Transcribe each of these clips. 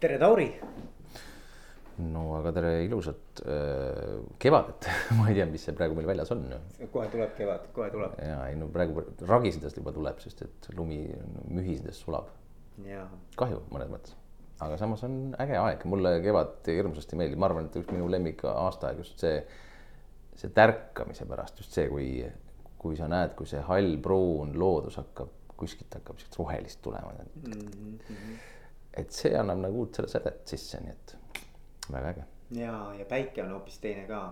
tere, Tauri. no aga tere ilusat äh, kevadet ma ei tea, mis see praegu meil väljas on. kohe tuleb kevad, kohe tuleb. ja ei no praegu ragisidest juba tuleb, sest et lumi mühisidest sulab. kahju mõnes mõttes, aga samas on äge aeg, mulle kevad hirmsasti meeldib, ma arvan, et üks minu lemmik aastaaeg just see, see tärkamise pärast just see, kui, kui sa näed, kui see hall-pruun loodus hakkab kuskilt hakkab siukest rohelist tulema mm. -hmm. Et see annab nagu uut selle sädet sisse, nii et väga äge. ja, ja päike on hoopis teine ka.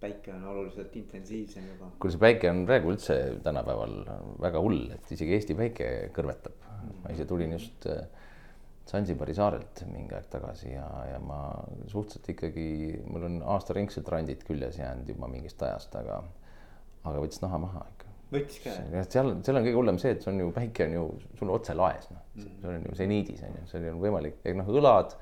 päike on oluliselt intensiivsem juba. kuule, see päike on praegu üldse tänapäeval väga hull, et isegi Eesti päike kõrvetab mm. -hmm. ma ise tulin just äh, Sansibari saarelt mingi aeg tagasi ja, ja ma suhteliselt ikkagi, mul on aastaringselt randid küljes jäänud juba mingist ajast, aga, aga võttis naha maha võttis ka. seal, seal on kõige hullem see, et see on ju päike on ju sul otse laes, noh mm., see on ju seniidis on ju, seal on võimalik, noh, õlad,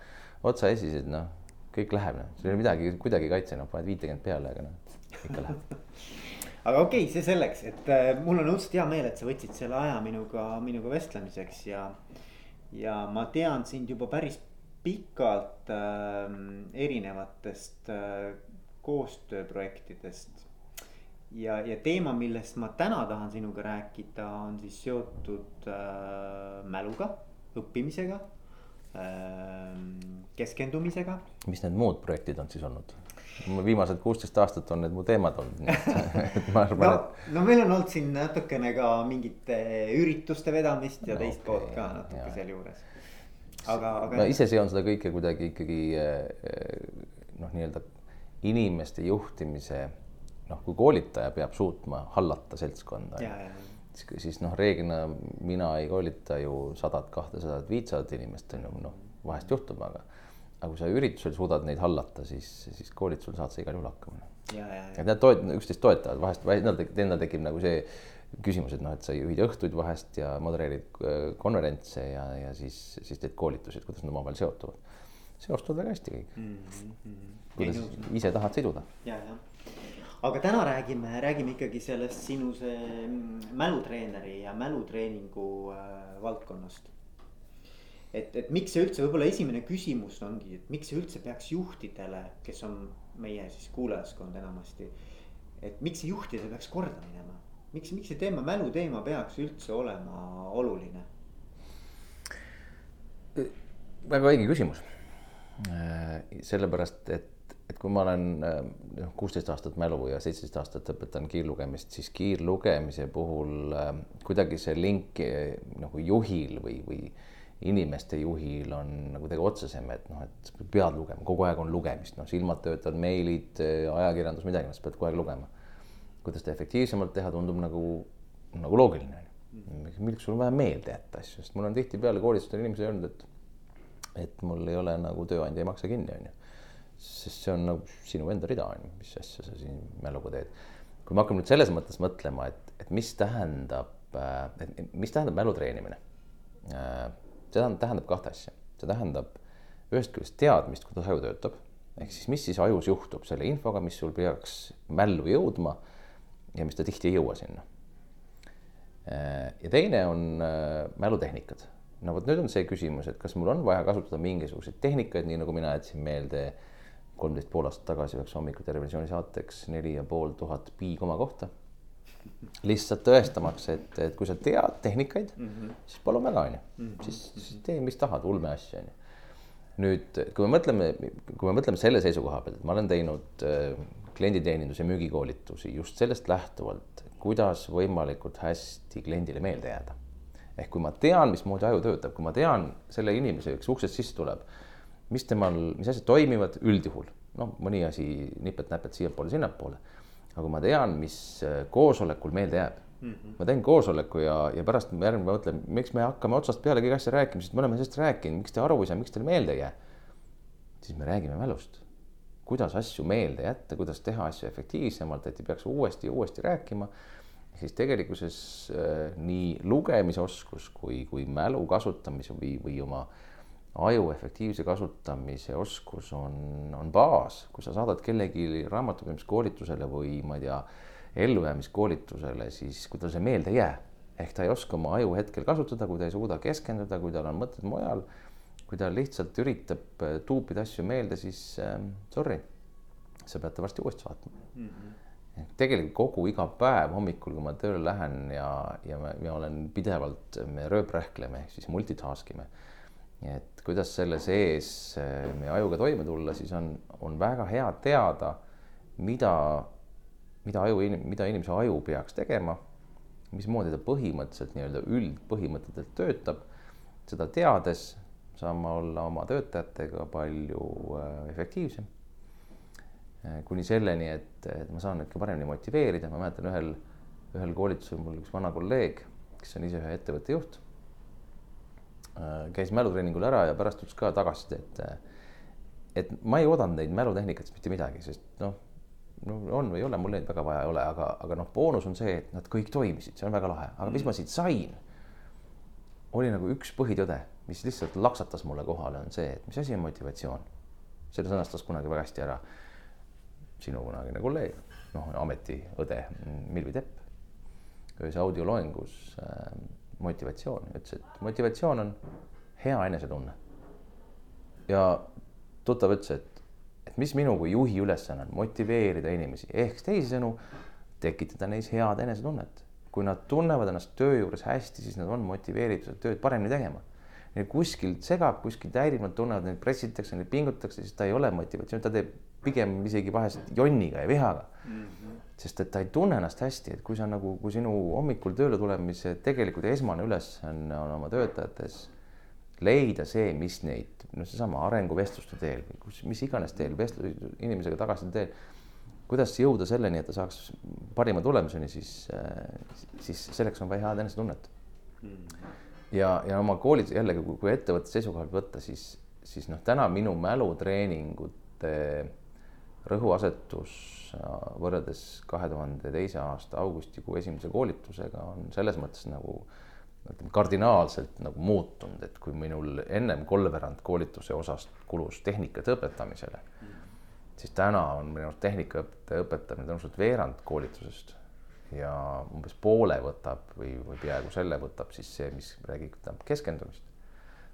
otsaesised, noh, kõik läheb, noh, sul ei ole midagi, kuidagi ei kaitse, noh, paned viitekümmet peale, aga noh, ikka läheb aga okei okay,, see selleks, et äh, mul on õudselt hea meel, et sa võtsid selle aja minuga, minuga vestlemiseks ja. ja ma tean sind juba päris pikalt äh, erinevatest äh, koostööprojektidest ja, ja teema, millest ma täna tahan sinuga rääkida, on siis seotud äh, mäluga, õppimisega äh,, keskendumisega. mis need muud projektid on siis olnud? viimased kuusteist aastat on need mu teemad olnud, nii et ma arvan no,, et. no meil on olnud siin natukene ka mingite ürituste vedamist ja no, teist okay, poolt ka natuke sealjuures. aga, aga. ma ise seon seda kõike kuidagi ikkagi eh, noh, nii-öelda inimeste juhtimise noh, kui koolitaja peab suutma hallata seltskonda, siis, siis noh, reeglina mina ei koolita ju sadat, kahtesadat, viitsadat inimest on ju, noh, vahest juhtub, aga aga kui sa üritusel suudad neid hallata, siis, siis koolitusel saad sa igal juhul hakkama. et nad toet-, üksteist toetavad, vahest, endal, endal tekib nagu see küsimus, et noh, et sa juhid õhtuid vahest ja modereerid äh, konverentse ja, ja siis, siis teed koolitusi, et kuidas nad omavahel seotuvad. seostuvad väga hästi kõik mm. -hmm. kuidas ise tahad siduda. ja, jah aga täna räägime, räägime ikkagi sellest sinu see mm, mälutreeneri ja mälutreeningu äh, valdkonnast. et, et miks see üldse, võib-olla esimene küsimus ongi, et miks see üldse peaks juhtidele, kes on meie siis kuulajaskond enamasti. et miks see juhtidele peaks korda minema, miks, miks see teema, mäluteema peaks üldse olema oluline? väga õige küsimus. Äh, sellepärast, et et kui ma olen noh, kuusteist aastat mälu ja seitseteist aastat õpetan kiirlugemist, siis kiirlugemise puhul äh, kuidagi see link äh, nagu juhil või, või inimeste juhil on nagu kuidagi otsesem, et noh, et pead lugema, kogu aeg on lugemist, noh, silmad töötavad, meilid, ajakirjandus, midagi, sa pead kogu aeg lugema. kuidas seda efektiivsemalt teha, tundub nagu, nagu loogiline. milleks sul on vaja meelde jätta asju, sest mul on tihtipeale koolitustel inimesed öelnud, et et mul ei ole nagu tööandja ei maksa kinni, onju sest see on nagu sinu enda rida on ju, mis asja sa siin mäluga teed. kui me hakkame nüüd selles mõttes mõtlema, et, et mis tähendab, äh, et mis tähendab mälu treenimine. Äh, see tähendab kahte asja, see tähendab ühest küljest teadmist, kuidas aju töötab, ehk siis mis siis ajus juhtub selle infoga, mis sul peaks mällu jõudma ja mis ta tihti ei jõua sinna. Äh, ja teine on mälutehnikad no vot nüüd on see küsimus, et kas mul on vaja kasutada mingisuguseid tehnikaid, nii nagu mina jätsin meelde kolmteist pool aastat tagasi üheks hommikul televisiooni saateks neli ja pool tuhat piikoma kohta. lihtsalt tõestamaks, et, et kui sa tead tehnikaid mm, -hmm. siis palun väga, onju, mhm. siis, siis tee, mis tahad, ulmeasju, onju. nüüd, kui me mõtleme, kui me mõtleme selle seisukoha pealt, et ma olen teinud äh, klienditeeninduse müügikoolitusi just sellest lähtuvalt, kuidas võimalikult hästi kliendile meelde jääda. ehk kui ma tean, mismoodi aju töötab, kui ma tean selle inimese, kes uksest sisse tuleb mis temal, mis asjad toimivad üldjuhul, noh, mõni asi nipet-näpet siiapoole, sinnapoole. aga kui ma tean, mis äh, koosolekul meelde jääb mm, -hmm. ma teen koosoleku ja, ja pärast järgmine päev mõtlen, miks me hakkame otsast peale kõiki asju rääkima, sest me oleme sellest rääkinud, miks te aru ei saa, miks teile meelde ei jää. siis me räägime mälust, kuidas asju meelde jätta, kuidas teha asju efektiivsemalt, et ei peaks uuesti ja uuesti rääkima siis tegelikkuses äh, nii lugemisoskus kui, kui mälu kasutamise või, või oma äh, aju efektiivse kasutamise oskus on, on baas, kui sa saadad kellegi raamatupidamiskoolitusele või ma ei tea, ellujäämiskoolitusele, siis kui tal see meelde ei jää, ehk ta ei oska oma aju hetkel kasutada, kui ta ei suuda keskenduda, kui tal on mõtted mujal, kui ta lihtsalt üritab äh, tuupida asju meelde, siis äh, sorry, sa pead ta varsti uuesti vaatama mm. -hmm. tegelikult kogu iga päev hommikul, kui ma tööle lähen ja, ja ma, ma olen pidevalt, me rööprähkleme siis multitask ime. Et kuidas selle sees äh, meie ajuga toime tulla, siis on, on väga hea teada, mida, mida aju, mida inimese aju peaks tegema mismoodi ta põhimõtteliselt nii-öelda üldpõhimõtetelt töötab, seda teades saan ma olla oma töötajatega palju äh, efektiivsem. Äh, kuni selleni, et, et ma saan neid ka paremini motiveerida, ma mäletan ühel, ühel koolitusel mul üks vana kolleeg, kes on ise ühe ettevõtte juht, käis mälutreeningul ära ja pärast ütles ka tagasisidet, et, et ma ei oodanud neid mälutehnikatest mitte midagi, sest noh no on või ei ole, mul neid väga vaja ei ole, aga, aga noh, boonus on see, et nad kõik toimisid, see on väga lahe, aga mis ma siit sain? oli nagu üks põhitõde, mis lihtsalt laksatas mulle kohale, on see, et mis asi on motivatsioon. selle sõnastas kunagi väga hästi ära sinu kunagine kolleeg, noh, ametiõde Milvi Tepp. ühes audioloengus äh, motivatsioon, ütles, et motivatsioon on hea enesetunne. ja tuttav ütles, et et mis minu kui juhi ülesanne on, motiveerida inimesi, ehk teisisõnu tekitada neis head enesetunnet. kui nad tunnevad ennast töö juures hästi, siis nad on motiveeritud tööd paremini tegema. Neil kuskilt segab, kuskilt häirib, nad tunnevad, neid pressitakse, neid pingutatakse, siis ta ei ole motivatsioon, ta teeb pigem isegi vahest jonniga ja vihaga mm. -hmm. Sest et ta ei tunne ennast hästi, et kui sa nagu, kui sinu hommikul tööle tulemise tegelikult esmane ülesanne on, on oma töötajates leida see, mis neid, noh, seesama arenguvestluste teel kus, mis iganes teel, vestlus inimesega tagasiside teel. kuidas jõuda selleni, et ta saaks parima tulemuseni, siis, siis selleks on vaja head enesetunnet. ja, ja oma koolis jällegi, kui ettevõtte seisukohalt võtta, siis, siis noh, täna minu mälutreeningute rõhuasetus võrreldes kahe tuhande teise aasta augustikuu esimese koolitusega on selles mõttes nagu ütleme kardinaalselt nagu muutunud, et kui minul ennem kolmveerand koolituse osast kulus tehnikate õpetamisele siis täna on minu arust tehnikaõpetaja õpetamine tõenäoliselt veerand koolitusest ja umbes poole võtab või, või peaaegu selle võtab siis see, mis räägib keskendumist.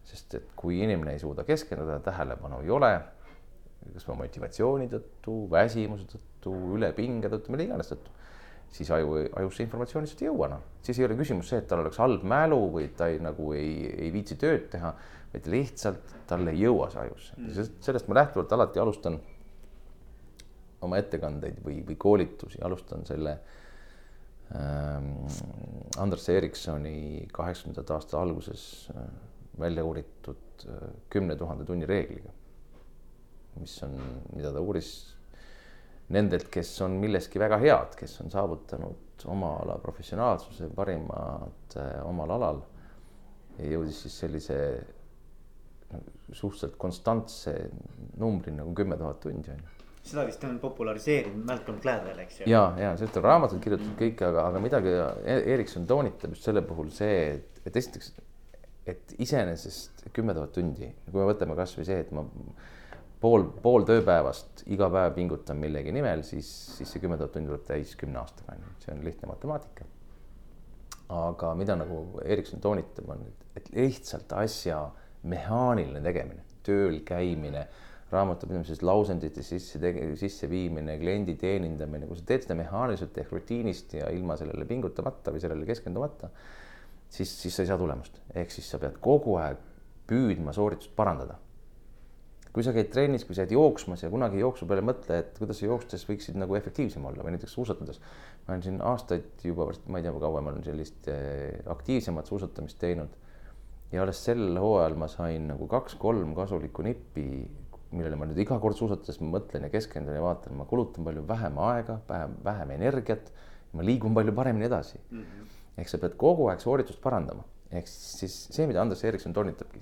sest et kui inimene ei suuda keskenduda, tähelepanu ei ole, kas või motivatsiooni tõttu, väsimuse tõttu, ülepinge tõttu, mille iganes tõttu siis aju, ajusse informatsioon lihtsalt ei jõua noh. siis ei ole küsimus see, et tal oleks halb mälu või ta ei, nagu ei, ei viitsi tööd teha, vaid lihtsalt tal ei jõua see ajusse mm.. sellest ma lähtuvalt alati alustan oma ettekandeid või, või koolitusi, alustan selle ähm, Anders Ericssoni kaheksakümnendate aasta alguses äh, välja uuritud äh, kümne tuhande tunni reegliga. Mis on, mida ta uuris nendelt, kes on milleski väga head, kes on saavutanud oma ala professionaalsuse parimad äh, omal alal. ja jõudis siis sellise suhteliselt konstantse numbrini nagu kümme tuhat tundi on ju seda vist on populariseerinud Malcolm Gladwell, eks ju. ja, ja sellest on raamatud kirjutatud kõik, aga, aga midagi e-, Erikson toonitab just selle puhul see, et, et esiteks, et iseenesest kümme tuhat tundi, kui me võtame kasvõi see, et ma pool, pool tööpäevast iga päev pingutan millegi nimel, siis, siis see kümme tuhat tundi tuleb täis kümne aastaga, on ju, see on lihtne matemaatika. aga mida nagu Erikson toonitab, on, et lihtsalt asja mehaaniline tegemine, tööl käimine, raamatupidamises lausendite sisse, sisseviimine, kliendi teenindamine, kui sa teed seda mehaaniliselt ehk rutiinist ja ilma sellele pingutamata või sellele keskendumata, siis, siis sa ei saa tulemust, ehk siis sa pead kogu aeg püüdma sooritust parandada kui sa käid trennis, kui sa käid jooksmas ja kunagi jooksu peale mõtle, et kuidas sa jookstes võiksid nagu efektiivsem olla või näiteks suusatades. ma olen siin aastaid juba ma ei tea, kui kaua ma olen sellist eh, aktiivsemat suusatamist teinud. ja alles sel hooajal ma sain nagu kaks-kolm kasulikku nippi, millele ma nüüd iga kord suusatades mõtlen ja keskendun ja vaatan, ma kulutan palju vähem aega, vähem, vähem energiat. ma liigun palju paremini edasi mm. -hmm. ehk sa pead kogu aeg sooritust parandama, ehk siis see, mida Andres Erikson toonitabki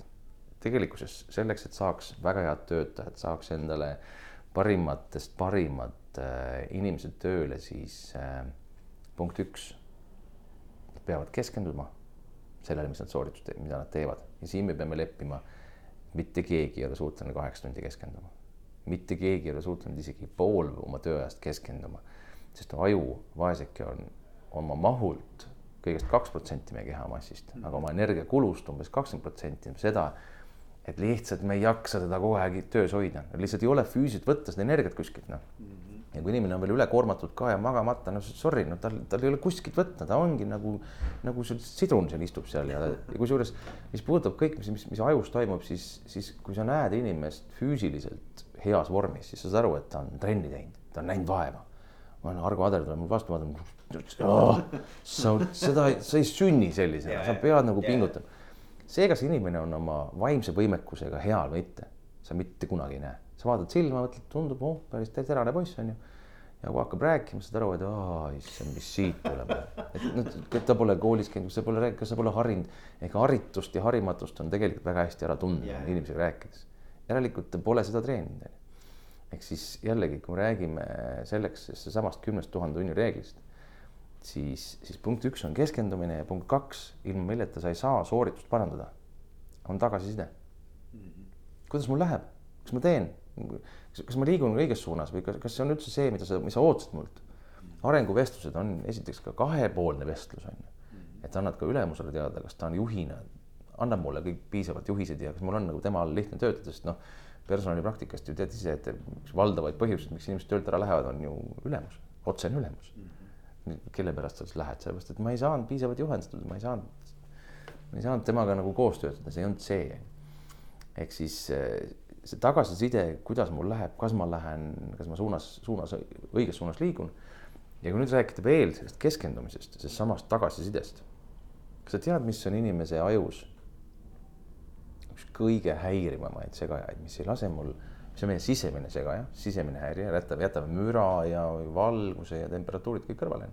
tegelikkuses selleks, et saaks väga head töötajad, saaks endale parimatest parimad äh, inimesed tööle, siis äh, punkt üks, nad peavad keskenduma sellele, mis nad sooritust, mida nad teevad ja siin me peame leppima. mitte keegi ei ole suuteline kaheksa tundi keskenduma, mitte keegi ei ole suuteline isegi pool oma tööajast keskenduma, sest aju, vaeseke on oma mahult kõigest kaks protsenti meie kehamassist, aga oma energiakulust umbes kakskümmend protsenti seda et lihtsalt me ei jaksa teda kogu aeg töös hoida, lihtsalt ei ole füüsiliselt võtta seda energiat kuskilt noh mm -hmm. ja kui inimene on veel ülekoormatud ka ja magamata, no sorry, no tal, tal ei ole kuskilt võtta, ta ongi nagu, nagu see sidrun seal istub seal ja, ja kusjuures, mis puudutab kõik, mis, mis, mis ajus toimub, siis, siis kui sa näed inimest füüsiliselt heas vormis, siis sa saad aru, et ta on trenni teinud, ta on näinud vaeva. ma olen Argo Ader tuleb mul vastu vaatama oh,. sa, seda, sa ei sünni sellisena, sa pead nagu pingutama see, kas inimene on oma vaimse võimekusega hea või mitte, sa mitte kunagi ei näe. sa vaatad silma, mõtled, tundub, oh, päris terane poiss on ju. ja kui hakkab rääkima, saad aru, et issand, mis siit tuleb. et noh, ta pole koolis käinud, sa pole, kas sa pole harinud, ega haritust ja harimatust on tegelikult väga hästi ära tunda yeah. inimesega rääkides. järelikult ta pole seda treeninud. ehk siis jällegi, kui me räägime selleks, seesamast kümnest tuhande tunni reeglist siis, siis punkt üks on keskendumine ja punkt kaks, ilma milleta sa ei saa sooritust parandada, on tagasiside kuidas mul läheb, kas ma teen, kas ma liigun õiges suunas või kas, kas see on üldse see, mida sa, mis sa ootasid mult? arenguvestlused on esiteks ka kahepoolne vestlus on ju, et annad ka ülemusele teada, kas ta on juhina, annab mulle kõik piisavalt juhiseid ja kas mul on nagu tema all lihtne töötada, sest noh, personalipraktikast ju tead ise, et üks valdavaid põhjuseid, miks inimesed töölt ära lähevad, on ju ülemus, otsene ülemus mm. Kelle pärast sa siis lähed, sellepärast et ma ei saanud piisavalt juhendatud, ma ei saanud, ma ei saanud temaga nagu koos töötada, see ei olnud see. ehk siis eh, see tagasiside, kuidas mul läheb, kas ma lähen, kas ma suunas, suunas, õiges suunas liigun. ja kui nüüd rääkida veel sellest keskendumisest, sellest samast tagasisidest. kas sa tead, mis on inimese ajus üks kõige häirivamaid segajaid, mis ei lase mul see on meie sisemine segaja, sisemine häirija, jätame, jätame müra ja valguse ja temperatuurid kõik kõrvale.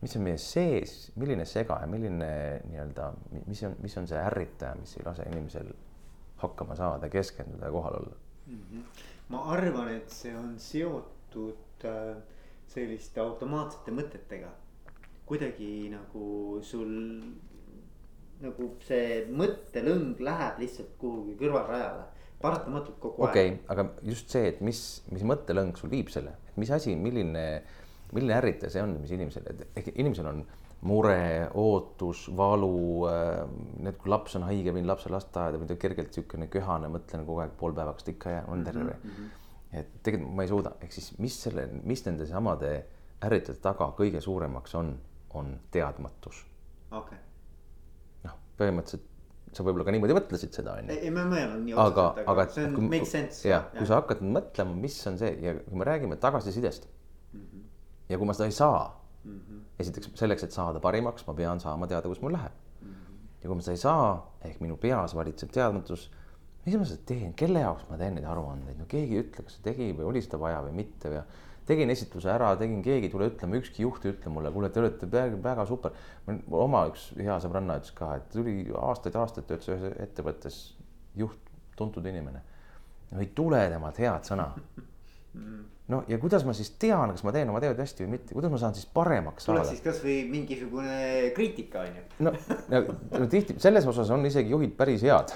mis on meie sees, milline segaja, milline nii-öelda, mis on, mis on see ärritaja, mis ei lase inimesel hakkama saada, keskenduda ja kohal olla mm? -hmm. ma arvan, et see on seotud äh, selliste automaatsete mõtetega. kuidagi nagu sul nagu see mõttelõng läheb lihtsalt kuhugi kõrvalrajale paratamatult kogu aeg. okei okay,, aga just see, et mis, mis mõttelõng sul viib selle, et mis asi, milline, milline ärritaja see on, mis inimesel, et ehk inimesel on mure, ootus, valu äh,. Need, kui laps on haige, viin lapse lasteaeda või ta kergelt niisugune köhane, mõtlen kogu aeg pool päeva, kas ta ikka on terve mm. -hmm. et tegelikult ma ei suuda, ehk siis mis selle, mis nende samade ärritajate taga kõige suuremaks on, on teadmatus. okei okay. noh, põhimõtteliselt sa võib-olla ka niimoodi mõtlesid seda onju. ei, ma ei mõelnud nii otseselt, aga, aga see on, make sense. jah, kui sa hakkad mõtlema, mis on see ja kui me räägime tagasisidest mm. -hmm. ja kui ma seda ei saa mm, -hmm. esiteks selleks, et saada parimaks, ma pean saama teada, kus mul läheb mm. -hmm. ja kui ma seda ei saa, ehk minu peas valitseb teadmatus, mis ma seda teen, kelle jaoks ma teen neid aruandeid, no keegi ei ütle, kas ta tegi või oli seda vaja või mitte või tegin esitluse ära, tegin, keegi ei tule ütlema, ükski juht ei ütle mulle, kuule, te olete väga super. oma üks hea sõbranna ütles ka, et tuli aastaid-aastaid töötas ühes ettevõttes juht, tuntud inimene. no ei tule temalt head sõna. no ja kuidas ma siis tean, kas ma teen oma tööd hästi või mitte, kuidas ma saan siis paremaks saada? tuleb siis kasvõi mingisugune kriitika on ju. no, no, no tihti selles osas on isegi juhid päris head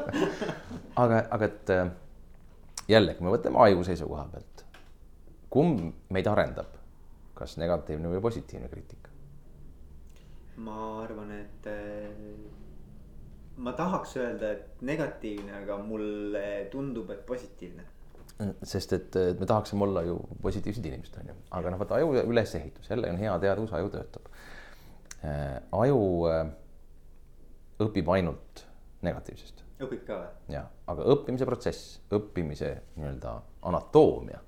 aga, aga et äh, jälle, kui me võtame aju seisukoha pealt kumb meid arendab, kas negatiivne või positiivne kriitika? ma arvan, et äh, ma tahaks öelda, et negatiivne, aga mulle tundub, et positiivne. sest et, et me tahaksime olla ju positiivsed inimesed, on ju, aga noh, vaata aju ülesehitus jälle on hea teada, kus aju töötab äh,. aju õpib ainult negatiivsest. õpib ka või? jah, aga õppimise protsess, õppimise nii-öelda anatoomia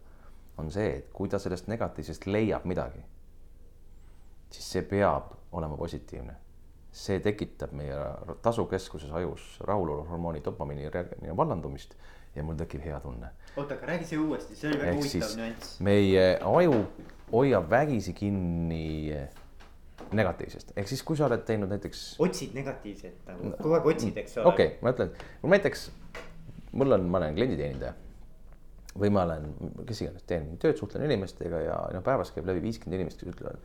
on see, et kui ta sellest negatiivsest leiab midagi, siis see peab olema positiivne. see tekitab meie tasukeskuses ajus rahuloluhormooni dopamiini vallandumist ja mul tekib hea tunne. oota, aga räägi see uuesti, see oli väga huvitav nüanss. meie aju hoiab vägisi kinni negatiivsest, ehk siis kui sa oled teinud näiteks. otsid negatiivset nagu, kogu aeg otsid, eks ole. okei okay,, ma ütlen, mul näiteks, mul on, ma olen klienditeenindaja või ma olen, kes iganes, teen tööd, suhtlen inimestega ja noh, päevas käib läbi viiskümmend inimest, kes ütlevad.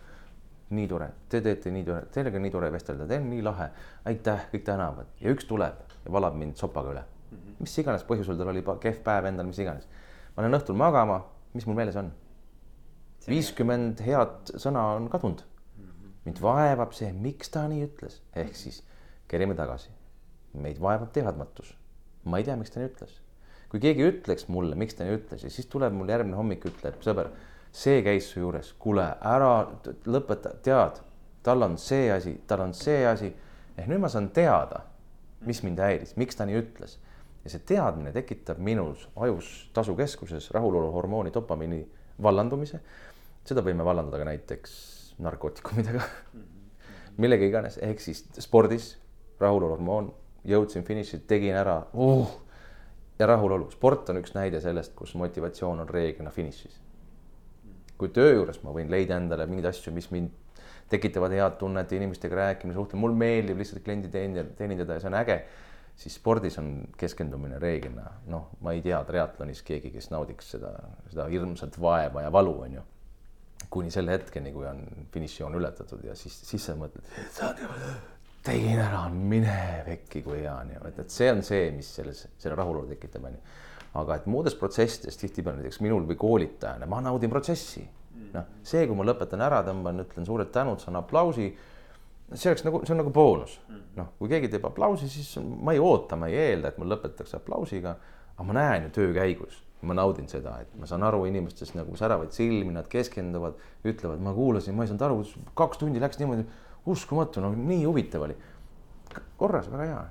nii tore, te teete nii tore, teiega on nii tore vestelda, teil on nii lahe, aitäh, kõik tänavad ja üks tuleb ja valab mind sopaga üle mm. -hmm. mis iganes põhjusel tal oli kehv päev endal, mis iganes. ma lähen õhtul magama, mis mul meeles on? viiskümmend head sõna on kadunud mm. -hmm. mind vaevab see, miks ta nii ütles, ehk siis kerime tagasi. meid vaevab teadmatus ma ei tea, miks ta nii ütles. Kui keegi ütleks mulle, miks ta nii ütles ja siis tuleb mul järgmine hommik, ütleb sõber, see käis su juures, kuule ära lõpeta, tead, tal on see asi, tal on see asi. ehk nüüd ma saan teada, mis mind häiris, miks ta nii ütles. Ja see teadmine tekitab minus ajus tasukeskuses rahuloluhormooni dopamiini vallandumise. seda võime vallandada ka näiteks narkootikumidega. Millega iganes, ehk siis spordis rahuloluhormoon, jõudsin finiši, tegin ära. Uh, ja rahulolu, sport on üks näide sellest, kus motivatsioon on reeglina finišis. kui töö juures ma võin leida endale mingeid asju, mis mind tekitavad head tunnet, inimestega rääkimine, suhtlemine, mulle meeldib lihtsalt kliendi teenindada, ja see on äge siis spordis on keskendumine reeglina, noh, ma ei tea triatlonis keegi, kes naudiks seda, seda hirmsat vaeva ja valu, on ju. kuni selle hetkeni, kui on finišijoon ületatud ja siis, siis sa mõtled, tegin ära, mine pekki, kui hea on ju, et, et see on see, mis selles, selle rahulolu tekitab, on ju. aga et muudes protsessides tihtipeale näiteks minul või koolitajana, ma naudin protsessi. noh, see, kui ma lõpetan ära, tõmban, ütlen suured tänud, saan aplausi see oleks nagu, see on nagu boonus. noh, kui keegi teeb aplausi, siis ma ei oota, ma ei eelda, et mul lõpetatakse aplausiga. aga ma näen ju töö käigus, ma naudin seda, et ma saan aru inimestest nagu säravaid silmi, nad keskenduvad, ütlevad, ma kuulasin, ma ei saanud aru, kaks tundi läks niimoodi, uskumatu, no nii huvitav oli. korras, väga hea.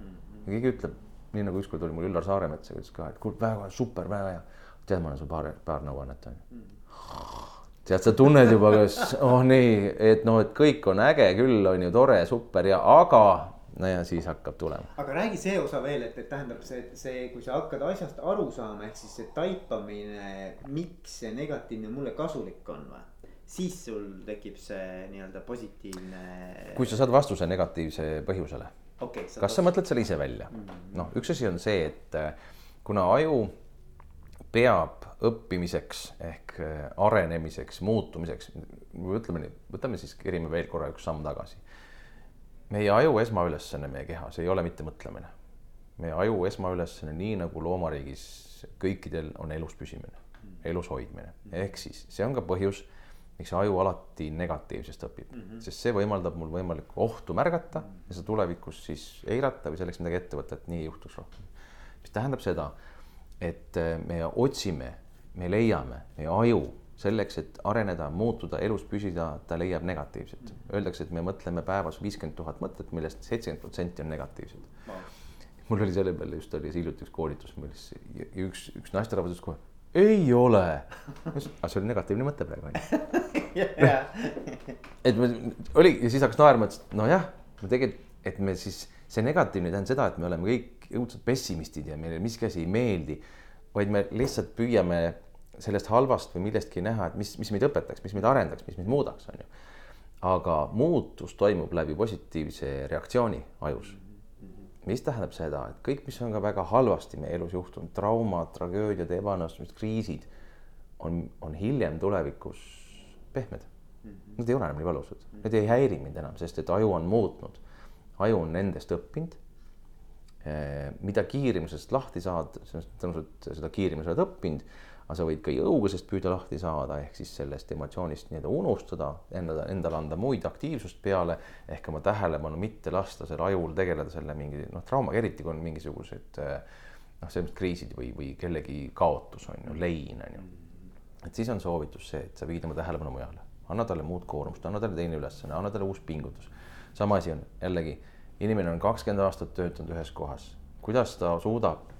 ja keegi ütleb, nii nagu ükskord oli mul Üllar Saaremets, ütles ka, et kuule, väga super, väga hea. tead, ma olen sul paar, paar nõuannet on ju tead, sa tunned juba, kas oh nii, et noh, et kõik on äge küll, on ju tore, super ja aga no ja siis hakkab tulema. aga räägi see osa veel, et, et tähendab see, see, kui sa hakkad asjast aru saama, ehk siis see taipamine, miks see negatiivne mulle kasulik on või? Siis sul tekib see nii-öelda positiivne. kui sa saad vastuse negatiivse põhjusele okay,. kas vastuse. sa mõtled selle ise välja mm -hmm.? noh, üks asi on see, et kuna aju peab õppimiseks ehk äh, arenemiseks, muutumiseks, ütleme nii, võtame siis, kerime veel korra üks samm tagasi. meie aju esmaülesanne meie kehas ei ole mitte mõtlemine. meie aju esmaülesanne, nii nagu loomariigis kõikidel on elus püsimine, elus hoidmine, ehk siis see on ka põhjus, miks aju alati negatiivsest õpib mm, -hmm. sest see võimaldab mul võimalikku ohtu märgata ja seda tulevikus siis eirata või selleks midagi ette võtta, et nii ei juhtuks rohkem. mis tähendab seda et äh, me otsime, me leiame, meie aju selleks, et areneda, muutuda, elus püsida, ta leiab negatiivset. Öeldakse, et me mõtleme päevas viiskümmend tuhat mõtet, millest seitsekümmend protsenti on negatiivsed no.. mul oli selle peale just oli hiljuti üks koolitus, milles üks, üks naisterahvas ütles kohe, ei ole. see oli negatiivne mõte praegu on ju. et me oli ja siis hakkas naerma, et nojah, me tegelikult, et me siis see negatiivne ei tähenda seda, et me oleme kõik õudsed pessimistid ja meile miski asi ei meeldi, vaid me lihtsalt püüame sellest halvast või millestki näha, et mis, mis meid õpetaks, mis meid arendaks, mis meid muudaks, on ju. aga muutus toimub läbi positiivse reaktsiooni ajus. Mis tähendab seda, et kõik, mis on ka väga halvasti meie elus juhtunud, traumad, tragöödiad, ebaõnnestumised, kriisid on, on hiljem tulevikus pehmed. Nad ei ole enam nii valusad, need ei häiri mind enam, sest et aju on muutnud aju on nendest õppinud. Eh, mida kiiremini sellest lahti saad, tõenäoliselt seda kiiremini sa oled õppinud, aga sa võid ka õugusest püüda lahti saada, ehk siis sellest emotsioonist nii-öelda unustada, endale, endale anda muid aktiivsust peale ehk oma tähelepanu mitte lasta selle ajul tegeleda selle mingi noh, traumaga, eriti kui on mingisugused eh, noh, selles mõttes kriisid või, või kellegi kaotus on ju, lein on ju. et siis on soovitus see, et sa viid oma tähelepanu mujale, anna talle muud koormust, anna talle teine ülesanne, anna talle uus pingutus. Sama asi on jällegi, inimene on kakskümmend aastat töötanud ühes kohas, kuidas ta suudab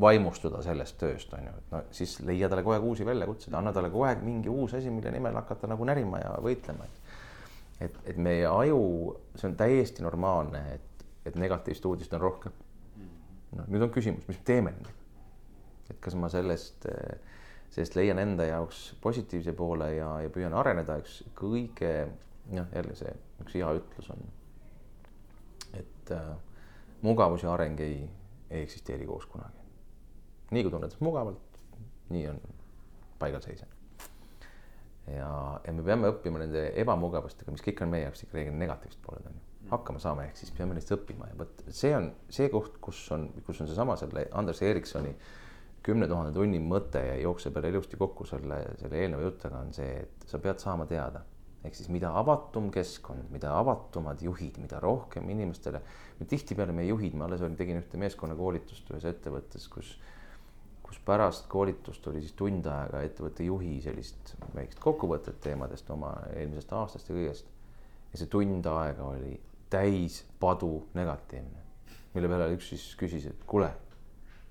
vaimustuda sellest tööst, on ju, et no siis leia talle kogu aeg uusi väljakutseid, anna talle kogu aeg mingi uus asi, mille nimel hakata nagu närima ja võitlema, et. et, et meie aju, see on täiesti normaalne, et, et negatiivset uudist on rohkem. noh, nüüd on küsimus, mis me teeme nendega. et kas ma sellest, sellest leian enda jaoks positiivse poole ja, ja püüan areneda, üks kõige noh, jälle see üks hea ütlus on, et äh, mugavus ja areng ei, ei eksisteeri koos kunagi. Nii kui tunned mugavalt, nii on paigalseis. ja, ja me peame õppima nende ebamugavustega, mis kõik on meie jaoks ikka reeglina negatiivsed pooled on ju hakkama saama, ehk siis peame neist õppima ja vot see on see koht, kus on, kus on seesama selle Anders Ericssoni kümne tuhande tunni mõte ja jookseb jälle ilusti kokku selle, selle eelneva jutuga on see, et sa pead saama teada ehk siis mida avatum keskkond, mida avatumad juhid, mida rohkem inimestele. tihtipeale meie juhid, ma alles olin, tegin ühte meeskonnakoolitust ühes ettevõttes, kus, kus pärast koolitust oli siis tund aega ettevõtte juhi sellist väikest kokkuvõtet teemadest oma eelmisest aastast ja kõigest. ja see tund aega oli täis padu negatiivne, mille peale üks siis küsis, et kuule,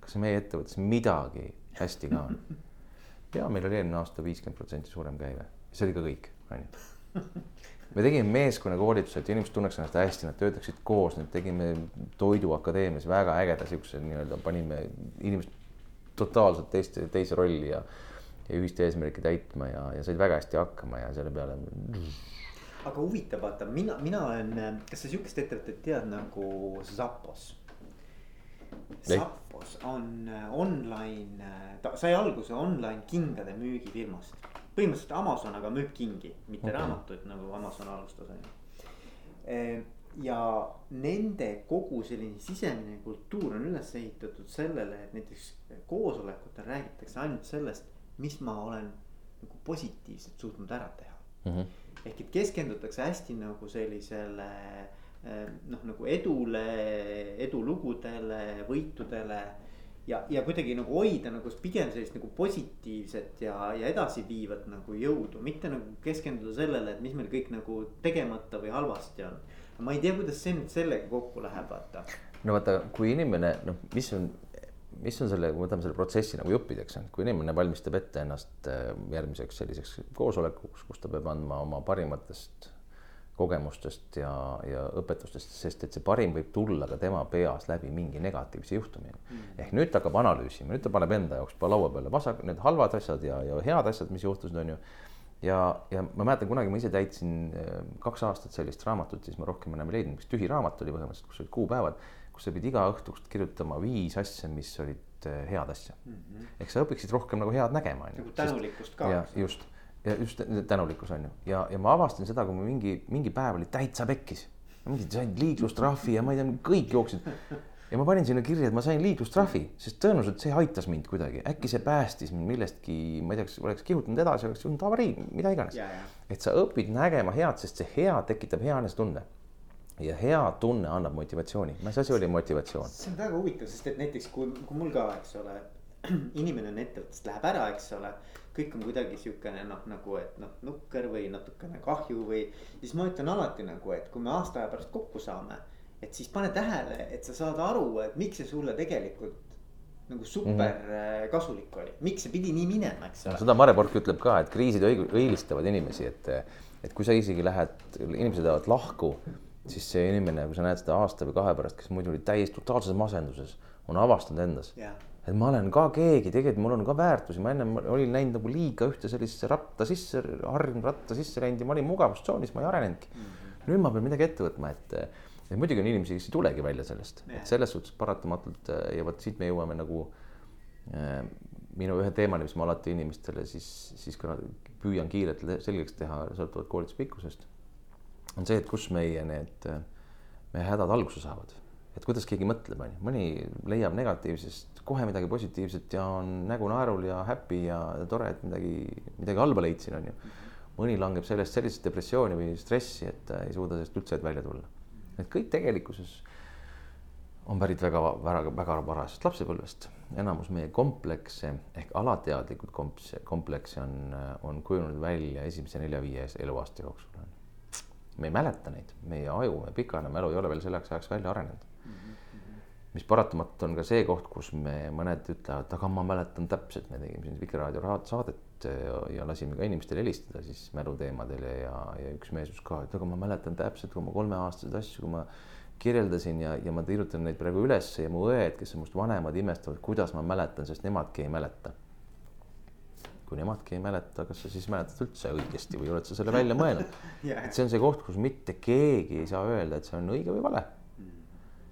kas meie ettevõttes midagi hästi ka on? ja meil oli eelmine aasta viiskümmend protsenti suurem käive, see oli ka kõik, onju. me tegime meeskonnakoolituse, et inimesed tunneks ennast hästi, nad töötaksid koos, nüüd tegime Toiduakadeemias väga ägeda siukse nii-öelda, panime inimesed totaalselt teiste, teise rolli ja, ja ühist eesmärki täitma ja, ja said väga hästi hakkama ja selle peale. aga huvitav, vaata mina, mina olen, kas sa sihukest ettevõtet tead nagu Zappos? Zappos on äh, online, äh, ta sai alguse online kingade müügifirmast. põhimõtteliselt Amazon, aga müüb kingi, mitte okay. raamatuid nagu Amazon alustas on ju. Ja nende kogu selline sisemine kultuur on üles ehitatud sellele, et näiteks koosolekutel räägitakse ainult sellest, mis ma olen nagu positiivselt suutnud ära teha mm. -hmm. ehk et keskendutakse hästi nagu sellisele Ehm, noh, nagu edule, edulugudele, võitudele. ja, ja kuidagi nagu hoida nagu pigem sellist nagu positiivset ja, ja edasiviivat nagu jõudu, mitte nagu keskenduda sellele, et mis meil kõik nagu tegemata või halvasti on. Ma ei tea, kuidas see nüüd sellega kokku läheb, vaata. no vaata, kui inimene noh, mis on mis on selle, kui me võtame selle protsessi nagu juppideks, kui inimene valmistab ette ennast eh, järgmiseks selliseks koosolekuks, kus ta peab andma oma parimatest kogemustest ja, ja õpetustest, sest et see parim võib tulla ka tema peas läbi mingi negatiivse juhtumi mm.. ehk nüüd ta hakkab analüüsima, nüüd ta paneb enda jaoks laua peale vasak, need halvad asjad ja, ja head asjad, mis juhtusid, on ju. Ja, ja ma mäletan kunagi ma ise täitsin äh, kaks aastat sellist raamatut, siis ma rohkem enam ei leidnud, üks tühi raamat oli põhimõtteliselt, kus olid kuupäevad, kus sa pidid iga õhtust kirjutama viis asja, mis olid äh, head asja mm. -hmm. ehk sa õpiksid rohkem nagu head nägema. nagu tänulikkust ka. just ja just tänulikkus on ju, ja, ja ma avastasin seda, kui ma mingi, mingi päev oli täitsa pekkis. mingi sain liiklustrahvi ja ma ei tea, kõik jooksid. Ja ma panin sinna kirja, et ma sain liiklustrahvi, sest tõenäoliselt see aitas mind kuidagi, äkki see päästis mind millestki, ma ei tea, kas oleks kihutanud edasi, oleks olnud avarii, mida iganes. et sa õpid nägema head, sest see hea tekitab hea enesetunde ja hea tunne annab motivatsiooni, mis asi oli motivatsioon? see on väga huvitav, sest et näiteks kui, kui mul ka, eks ole, inimene on ettevõttest, läheb ära, eks ole kõik on kuidagi siukene noh, nagu et noh, nukker või natukene kahju või. siis ma ütlen alati nagu, et kui me aasta aja pärast kokku saame, et siis pane tähele, et sa saad aru, et miks see sulle tegelikult nagu super mm -hmm. kasulik oli, miks see pidi nii minema, eks ole. seda Mare Pork ütleb ka, et kriisid õig-, õilistavad inimesi, et, et kui sa isegi lähed, inimesed lähevad lahku, siis see inimene, kui sa näed seda aasta või kahe pärast, kes muidu oli täiesti totaalses masenduses, on avastanud endas yeah et ma olen ka keegi, tegelikult mul on ka väärtusi, ma ennem olin läinud nagu liiga ühte sellisesse ratta sisse, harjunud ratta sisse läinud ja ma olin mugavustsoonis, ma ei arenenudki mm. -hmm. nüüd ma pean midagi ette võtma, et, et muidugi on inimesi, kes ei tulegi välja sellest et selles suhtes paratamatult ja vot siit me jõuame nagu äh, minu ühe teemani, mis ma alati inimestele siis, siis ka püüan kiirelt selgeks teha, sõltuvalt koolituse pikkusest. on see, et kus meie need, meie hädad alguse saavad, et kuidas keegi mõtleb, on ju, mõni leiab negatiivsest kohe midagi positiivset ja on nägu naerul ja happy ja tore, et midagi, midagi halba leidsin, on ju. mõni langeb sellest sellisesse depressiooni või stressi, et ei suuda sellest üldse välja tulla. Et kõik tegelikkuses on pärit väga, väga, väga varasest lapsepõlvest. enamus meie komplekse ehk alateadlikud komplekse, komplekse on, on kujunenud välja esimese nelja-viie eluaasta jooksul. me ei mäleta neid, meie aju, meie pikaajaline mälu ei ole veel selleks ajaks välja arenenud mis paratamatult on ka see koht, kus me mõned ütlevad, aga ma mäletan täpselt, me tegime siin Vikerraadio saadet ja, ja lasime ka inimestel helistada siis mäluteemadele ja, ja üks mees ütles ka, et aga ma mäletan täpselt, kui ma kolmeaastaseid asju, kui ma kirjeldasin ja, ja ma kirjutan neid praegu ülesse ja mu õed, kes on must vanemad, imestavad, kuidas ma mäletan, sest nemadki ei mäleta. kui nemadki ei mäleta, kas sa siis mäletad üldse õigesti või oled sa selle välja mõelnud? Et see on see koht, kus mitte keegi ei saa öelda, et see on õige või vale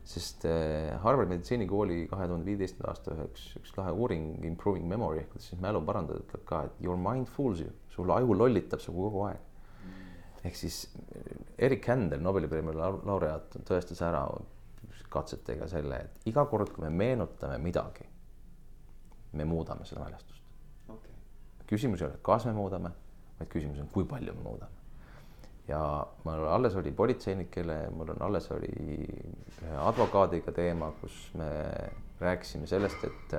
sest äh, Harvard meditsiinikooli kahe tuhande viieteistkümnenda aasta üheks, üks lahe uuring, improving memory ehk siis mälu parandada, ütleb ka, et your mind fools you, sul aju lollitab su kogu aeg. Ehk siis Erik Händel, Nobeli preemia laureaat, tõestas ära katsetega selle, et iga kord, kui me meenutame midagi, me muudame seda mälestust. Okay.. küsimus ei ole, kas me muudame, vaid küsimus on, kui palju me muudame ja mul alles oli politseinikele, mul on alles oli ühe advokaadiga teema, kus me rääkisime sellest, et,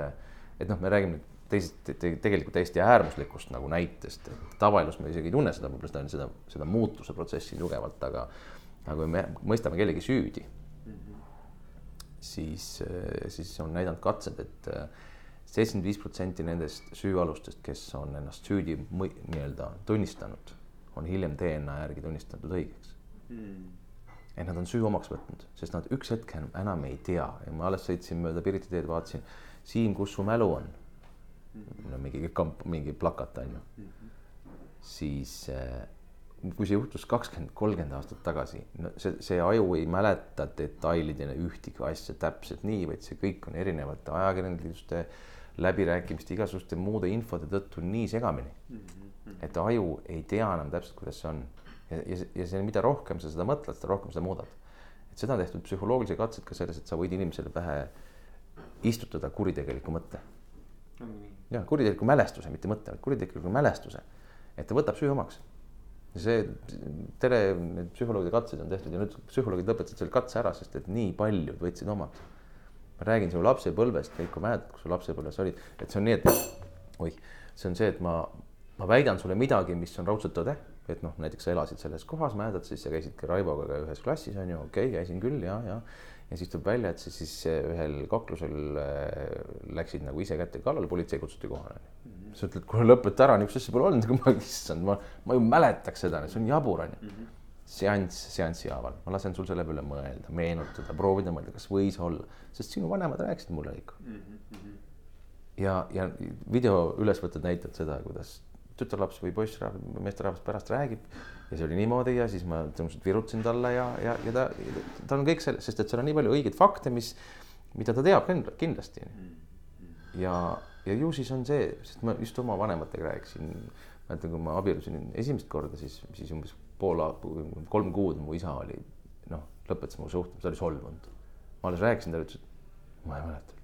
et noh, me räägime teisest te, tegelikult täiesti äärmuslikust nagu näitest, et tavaelus me isegi ei tunne seda, võib-olla seda, seda, seda muutuse protsessi tugevalt, aga aga kui me mõistame kellegi süüdi mm, -hmm. siis, siis on näidanud katsed, et seitsekümmend viis protsenti nendest süüalustest, kes on ennast süüdi nii-öelda tunnistanud, on hiljem DNA järgi tunnistatud õigeks mm.. et nad on süü omaks võtnud, sest nad üks hetk enam ei tea ja ma alles sõitsin mööda Pirita teed, vaatasin, Siim, kus su mälu on mm.? no mingi kamp, mingi plakat on ju mm. -hmm. siis kui see juhtus kakskümmend, kolmkümmend aastat tagasi, no see, see aju ei mäleta detailidena ühtegi asja täpselt nii, vaid see kõik on erinevate ajakirjanduste läbirääkimiste, igasuguste muude infode tõttu nii segamini mm. -hmm. Et aju ei tea enam täpselt, kuidas see on. ja, ja, ja see, mida rohkem sa seda mõtled, seda rohkem seda muudad. et seda on tehtud psühholoogilisi katseid ka selles, et sa võid inimesele pähe istutada kuritegeliku mõtte mm. -hmm. ja kuritegeliku mälestuse, mitte mõtte, vaid kuritegeliku mälestuse. et ta võtab süü omaks see tere, need psühholoogide katsed on tehtud ja nüüd psühholoogid lõpetasid selle katse ära, sest et nii paljud võtsid omaks. ma räägin sinu lapsepõlvest, Veiko, mäletad, kus sa lapsepõlves olid, et see on nii, et oih, see on see, et ma, ma väidan sulle midagi, mis on raudselt tõde. et noh, näiteks sa elasid selles kohas, mäletad, siis sa käisid ka Raivoga ka ühes klassis on ju, okei okay,, käisin küll ja, ja. ja siis tuleb välja, et sa siis ühel kaklusel äh, läksid nagu ise kätte kallale, politsei kutsuti kohale sa ütled, kuule lõpeta ära, niisugust asja pole olnud, aga ma, issand, ma, ma ju mäletaks seda, see on jabur, onju. Mhm. seanss, seansi haaval, ma lasen sul selle peale mõelda, meenutada, proovida mõelda, kas võis olla, sest sinu vanemad rääkisid mulle ikka. -hmm. ja, ja video ülesvõtted näitavad seda, kuidas tütarlaps või poissrahvas, meesterahvas pärast räägib ja see oli niimoodi ja siis ma tõenäoliselt virutasin talle ja, ja, ja ta, tal on kõik selles, sest et seal on nii palju õigeid fakte, mis, mida ta teab kindlasti. Ja ja ju siis on see, sest ma just oma vanematega rääkisin, mäletan, kui ma abiellusin esimest korda, siis, siis umbes pool, kolm kuud mu isa oli noh, lõpetas mu suhte, ta oli solvunud. ma alles rääkisin talle, ütles, et ma ei mäleta.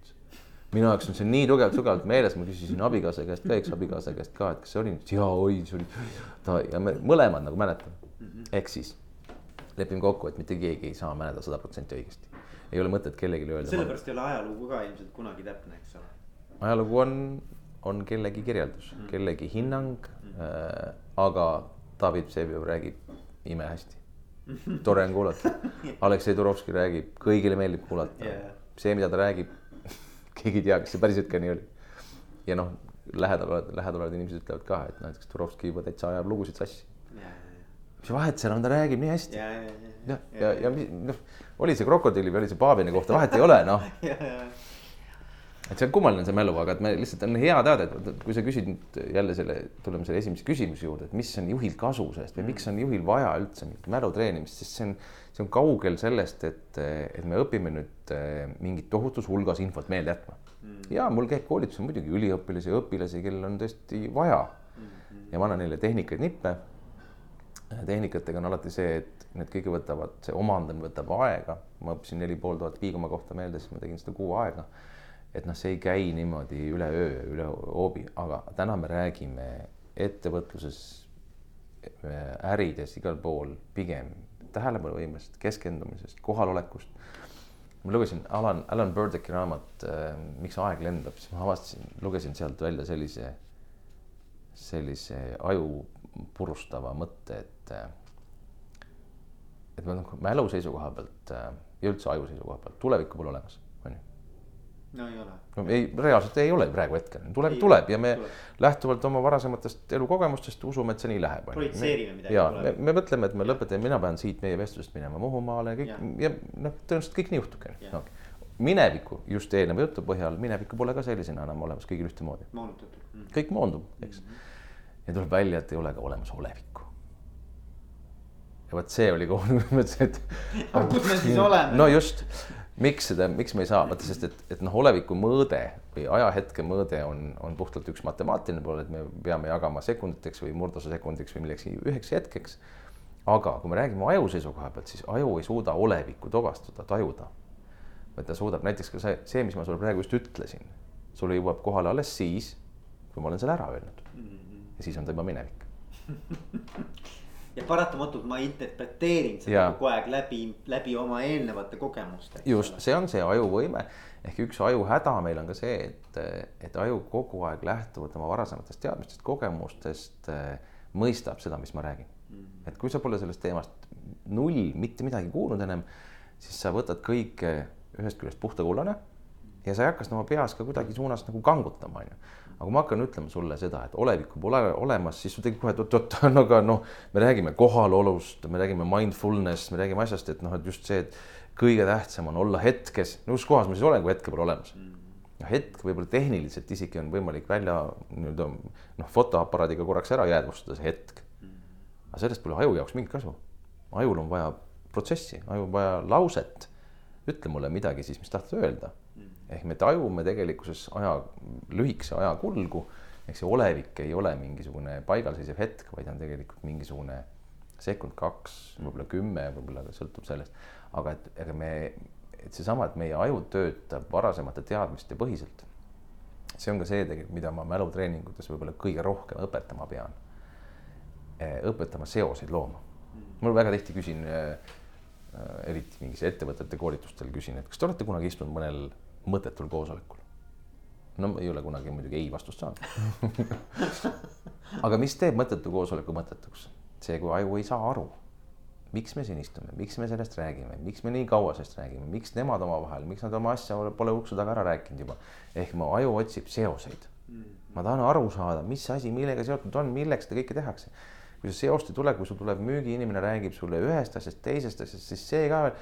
Minu jaoks on see nii tugevalt, tugevalt meeles, ma küsisin abikaasa käest ka, eksabikaasa käest ka, et kas see oli, jaa, oi, see oli ta ja me mõlemad nagu mäletame -hmm.. ehk siis lepime kokku, et mitte keegi ei saa mäletada sada protsenti õigesti. ei ole mõtet kellelegi öelda. sellepärast ei ole ajalugu ka ilmselt kunagi täpne, eks ole ajalugu on, on kellegi kirjeldus mm., kellegi hinnang mm.. Äh, aga David Vseviov räägib imehästi. tore on kuulata. Aleksei Turovski räägib, kõigile meeldib kuulata yeah.. see, mida ta räägib, keegi ei tea, kas see päriselt ka nii oli. ja noh, lähedal olevad, lähedal olevad inimesed ütlevad ka, et näiteks Turovski juba täitsa ajab lugusid sassi. Mis vahet seal on, ta räägib nii hästi. ja, ja, ja, ja, ja, noh, oli see krokodilli või oli see paavini kohta, vahet ei ole, noh. Et see on kummaline, see mälu, aga et me lihtsalt on hea teada, et kui sa küsid nüüd jälle selle, tuleme selle esimese küsimuse juurde, et mis on juhil kasu sellest või miks on juhil vaja üldse mingit mälu treenimist, sest see on, see on kaugel sellest, et, et me õpime nüüd eh, mingit tohutus hulgas infot meelde jätma mm.. ja mul käib koolitusel muidugi üliõpilasi ja õpilasi, kellel on tõesti vaja mm. ja ma annan neile tehnikaid, nippe. tehnikatega on alati see, et need kõige võtavad, see omandamine võtab aega. ma õppisin neli pool tuhat piiguma kohta meelde, siis ma tegin seda kuu aega et noh, see ei käi niimoodi üleöö, üle hoobi, aga täna me räägime ettevõtluses, ärides, igal pool pigem tähelepanuvõimest, keskendumisest, kohalolekust. Ma lugesin Alan, Alan Burdocki raamat äh, Miks aeg lendab, siis ma avastasin, lugesin sealt välja sellise, sellise aju purustava mõtte, et äh, et ma noh, mälu seisukoha pealt äh, ja üldse aju seisukoha pealt tulevikku pole olemas no ei ole. no ei, reaalselt ei ole praegu hetkel, tuleb, tuleb ja me tuleb. lähtuvalt oma varasematest elukogemustest usume, et see nii läheb. projitseerime midagi. ja me, me mõtleme, et me lõpetame, mina pean siit meie vestlusest minema Muhumaale kõik ja, ja noh, tõenäoliselt kõik nii juhtubki no.. mineviku just eelneva jutu põhjal, minevikku pole ka sellisena enam olemas kõigil ühtemoodi. moonutatud mm.. kõik moondub, eks mm. -hmm. ja tuleb välja, et ei ole ka olemas olevikku. ja vot see oli kohe, mõtlesin, et. kus me siis oleme? no just miks seda, miks me ei saa, vaata, sest et, et noh, oleviku mõõde või ajahetke mõõde on, on puhtalt üks matemaatiline pool, et me peame jagama sekunditeks või murdosa sekundiks või millekski üheks hetkeks. aga kui me räägime aju seisukoha pealt, siis aju ei suuda olevikku tuvastada, tajuda. vaid ta suudab näiteks ka see, see, mis ma sulle praegu just ütlesin, sulle jõuab kohale alles siis, kui ma olen selle ära öelnud. ja siis on ta juba minevik ja paratamatult ma interpreteerin seda Jaa. kogu aeg läbi, läbi oma eelnevate kogemuste. just, see on see ajuvõime ehk üks aju häda meil on ka see, et, et aju kogu aeg lähtuvalt oma varasematest teadmistest, kogemustest eh, mõistab seda, mis ma räägin. et kui sa pole sellest teemast null mitte midagi kuulnud ennem, siis sa võtad kõike ühest küljest puhta kullana ja sa ei hakka seda oma peas ka kuidagi suunas nagu kangutama, onju. Aga kui ma hakkan ütlema sulle seda, et olevikku pole olemas, siis sul tekib kohe, et oot-oot, no aga noh, me räägime kohalolust, me räägime mindfulness, me räägime asjast, et noh, et just see, et kõige tähtsam on olla hetkes, no kus kohas ma siis olen, kui hetke pole olemas. no hetk võib-olla tehniliselt isegi on võimalik välja nii-öelda noh, fotoaparaadiga korraks ära jäädvustada see hetk. aga sellest pole aju jaoks mingit kasu. ajul on vaja protsessi, ajul on vaja lauset. ütle mulle midagi siis, mis tahtad öelda. Ehk me tajume tegelikkuses aja, lühikese aja kulgu. ehk see olevik ei ole mingisugune paigalseisev hetk, vaid on tegelikult mingisugune sekund, kaks, võib-olla kümme, võib-olla sõltub sellest. aga et, ega me, et seesama, et meie aju töötab varasemate teadmiste põhiselt. see on ka see tegelikult, mida ma mälutreeningutes võib-olla kõige rohkem õpetama pean. õpetama seoseid looma. mul väga tihti küsin äh, eriti mingis ettevõtete koolitustel küsin, et kas te olete kunagi istunud mõnel mõttetul koosolekul? no ei ole kunagi muidugi ei vastust saanud aga mis teeb mõttetu koosoleku mõttetuks? see, kui aju ei saa aru, miks me siin istume, miks me sellest räägime, miks me nii kaua sellest räägime, miks nemad omavahel, miks nad oma asja pole ukse taga ära rääkinud juba. ehk mu aju otsib seoseid. ma tahan aru saada, mis asi millega seotud on, milleks seda kõike tehakse. kui see seost ei tule, kui sul tuleb müügiinimene, räägib sulle ühest asjast, teisest asjast, siis see ka veel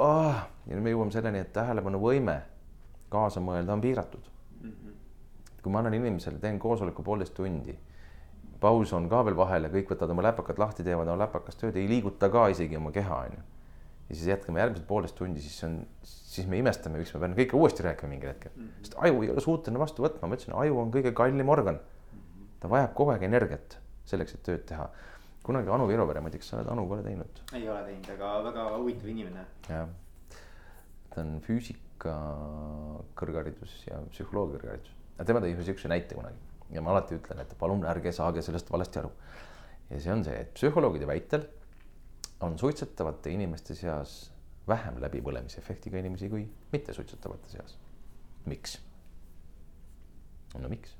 oh,. ja nüüd me jõuame selleni, et tähelepanuvõime kaasa mõelda on piiratud. kui ma annan inimesele, teen koosoleku poolteist tundi paus on ka veel vahel ja kõik võtavad oma läpakad lahti, teevad oma läpakas tööd, ei liiguta ka isegi oma keha, onju. ja siis jätkame järgmised poolteist tundi, siis on, siis me imestame, miks me peame kõike uuesti rääkima mingil hetkel mm. -hmm. sest aju ei ole suuteline vastu võtma, ma ütlesin, aju on kõige kallim organ. ta vajab kogu aeg energiat selleks, et tööd teha. kunagi Anu Viruvere, ma ei tea, kas sa oled Anuga teinud? ei ole teinud, aga väga huvitav inimene. jah, ta on füüsika kõrgharidus ja psühholoogia kõrgharidus, tema tõi ühe siukse näite kunagi ja ma alati ütlen, et palun ärge saage sellest valesti aru. ja see on see, et psühholoogide väitel on suitsetavate inimeste seas vähem läbipõlemisefektiga inimesi kui mittesuitsetavate seas. miks? no miks?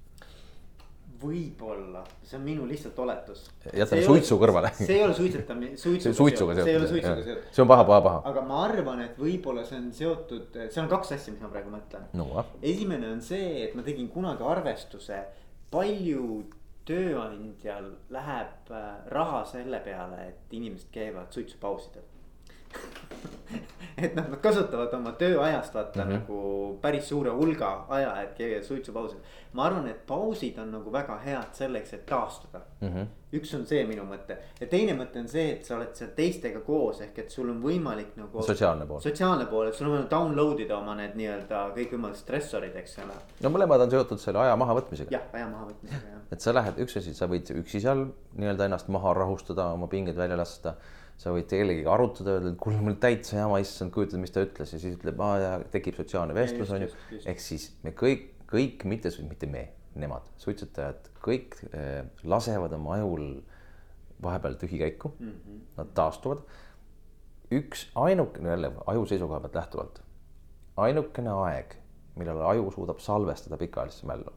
Võib-olla, see on minu lihtsalt oletus. jätame suitsu kõrvale. see ei ole suitsetamine, suitsuga, suitsuga seotud. see ei ole suitsuga seotud. see on paha, paha, paha. aga ma arvan, et võib-olla see on seotud, seal on kaks asja, mis ma praegu mõtlen no.. esimene on see, et ma tegin kunagi arvestuse, palju tööandjal läheb äh, raha selle peale, et inimesed käivad suitsupausidel et noh, nad kasutavad oma tööajast vaata mm -hmm. nagu päris suure hulga aja, et käia suitsupausil. ma arvan, et pausid on nagu väga head selleks, et taastuda mm. -hmm. üks on see minu mõte ja teine mõte on see, et sa oled seal teistega koos, ehk et sul on võimalik nagu. sotsiaalne pool. sotsiaalne pool, et sul on võimalik download ida oma need nii-öelda kõikvõimalikud stressorid, eks ole. no mõlemad on seotud selle aja mahavõtmisega. jah, aja mahavõtmisega jah. et sa lähed, üks asi, sa võid üksi seal nii-öelda ennast maha rahustada, oma pinged välja lasta sa võid kellegagi arutada, öelda, et kuule, mul täitsa jama, issand, kujutad, mis ta ütles ja siis ütleb, aa ja tekib sotsiaalne vestlus on ju. ehk siis me kõik, kõik mitte, mitte me, nemad, suitsetajad, kõik eh, lasevad oma ajul vahepeal tühikäiku mm. -hmm. Nad taastuvad. üks ainukene jälle aju seisukoha pealt lähtuvalt, ainukene aeg, millal aju suudab salvestada pikaajalisse mällu,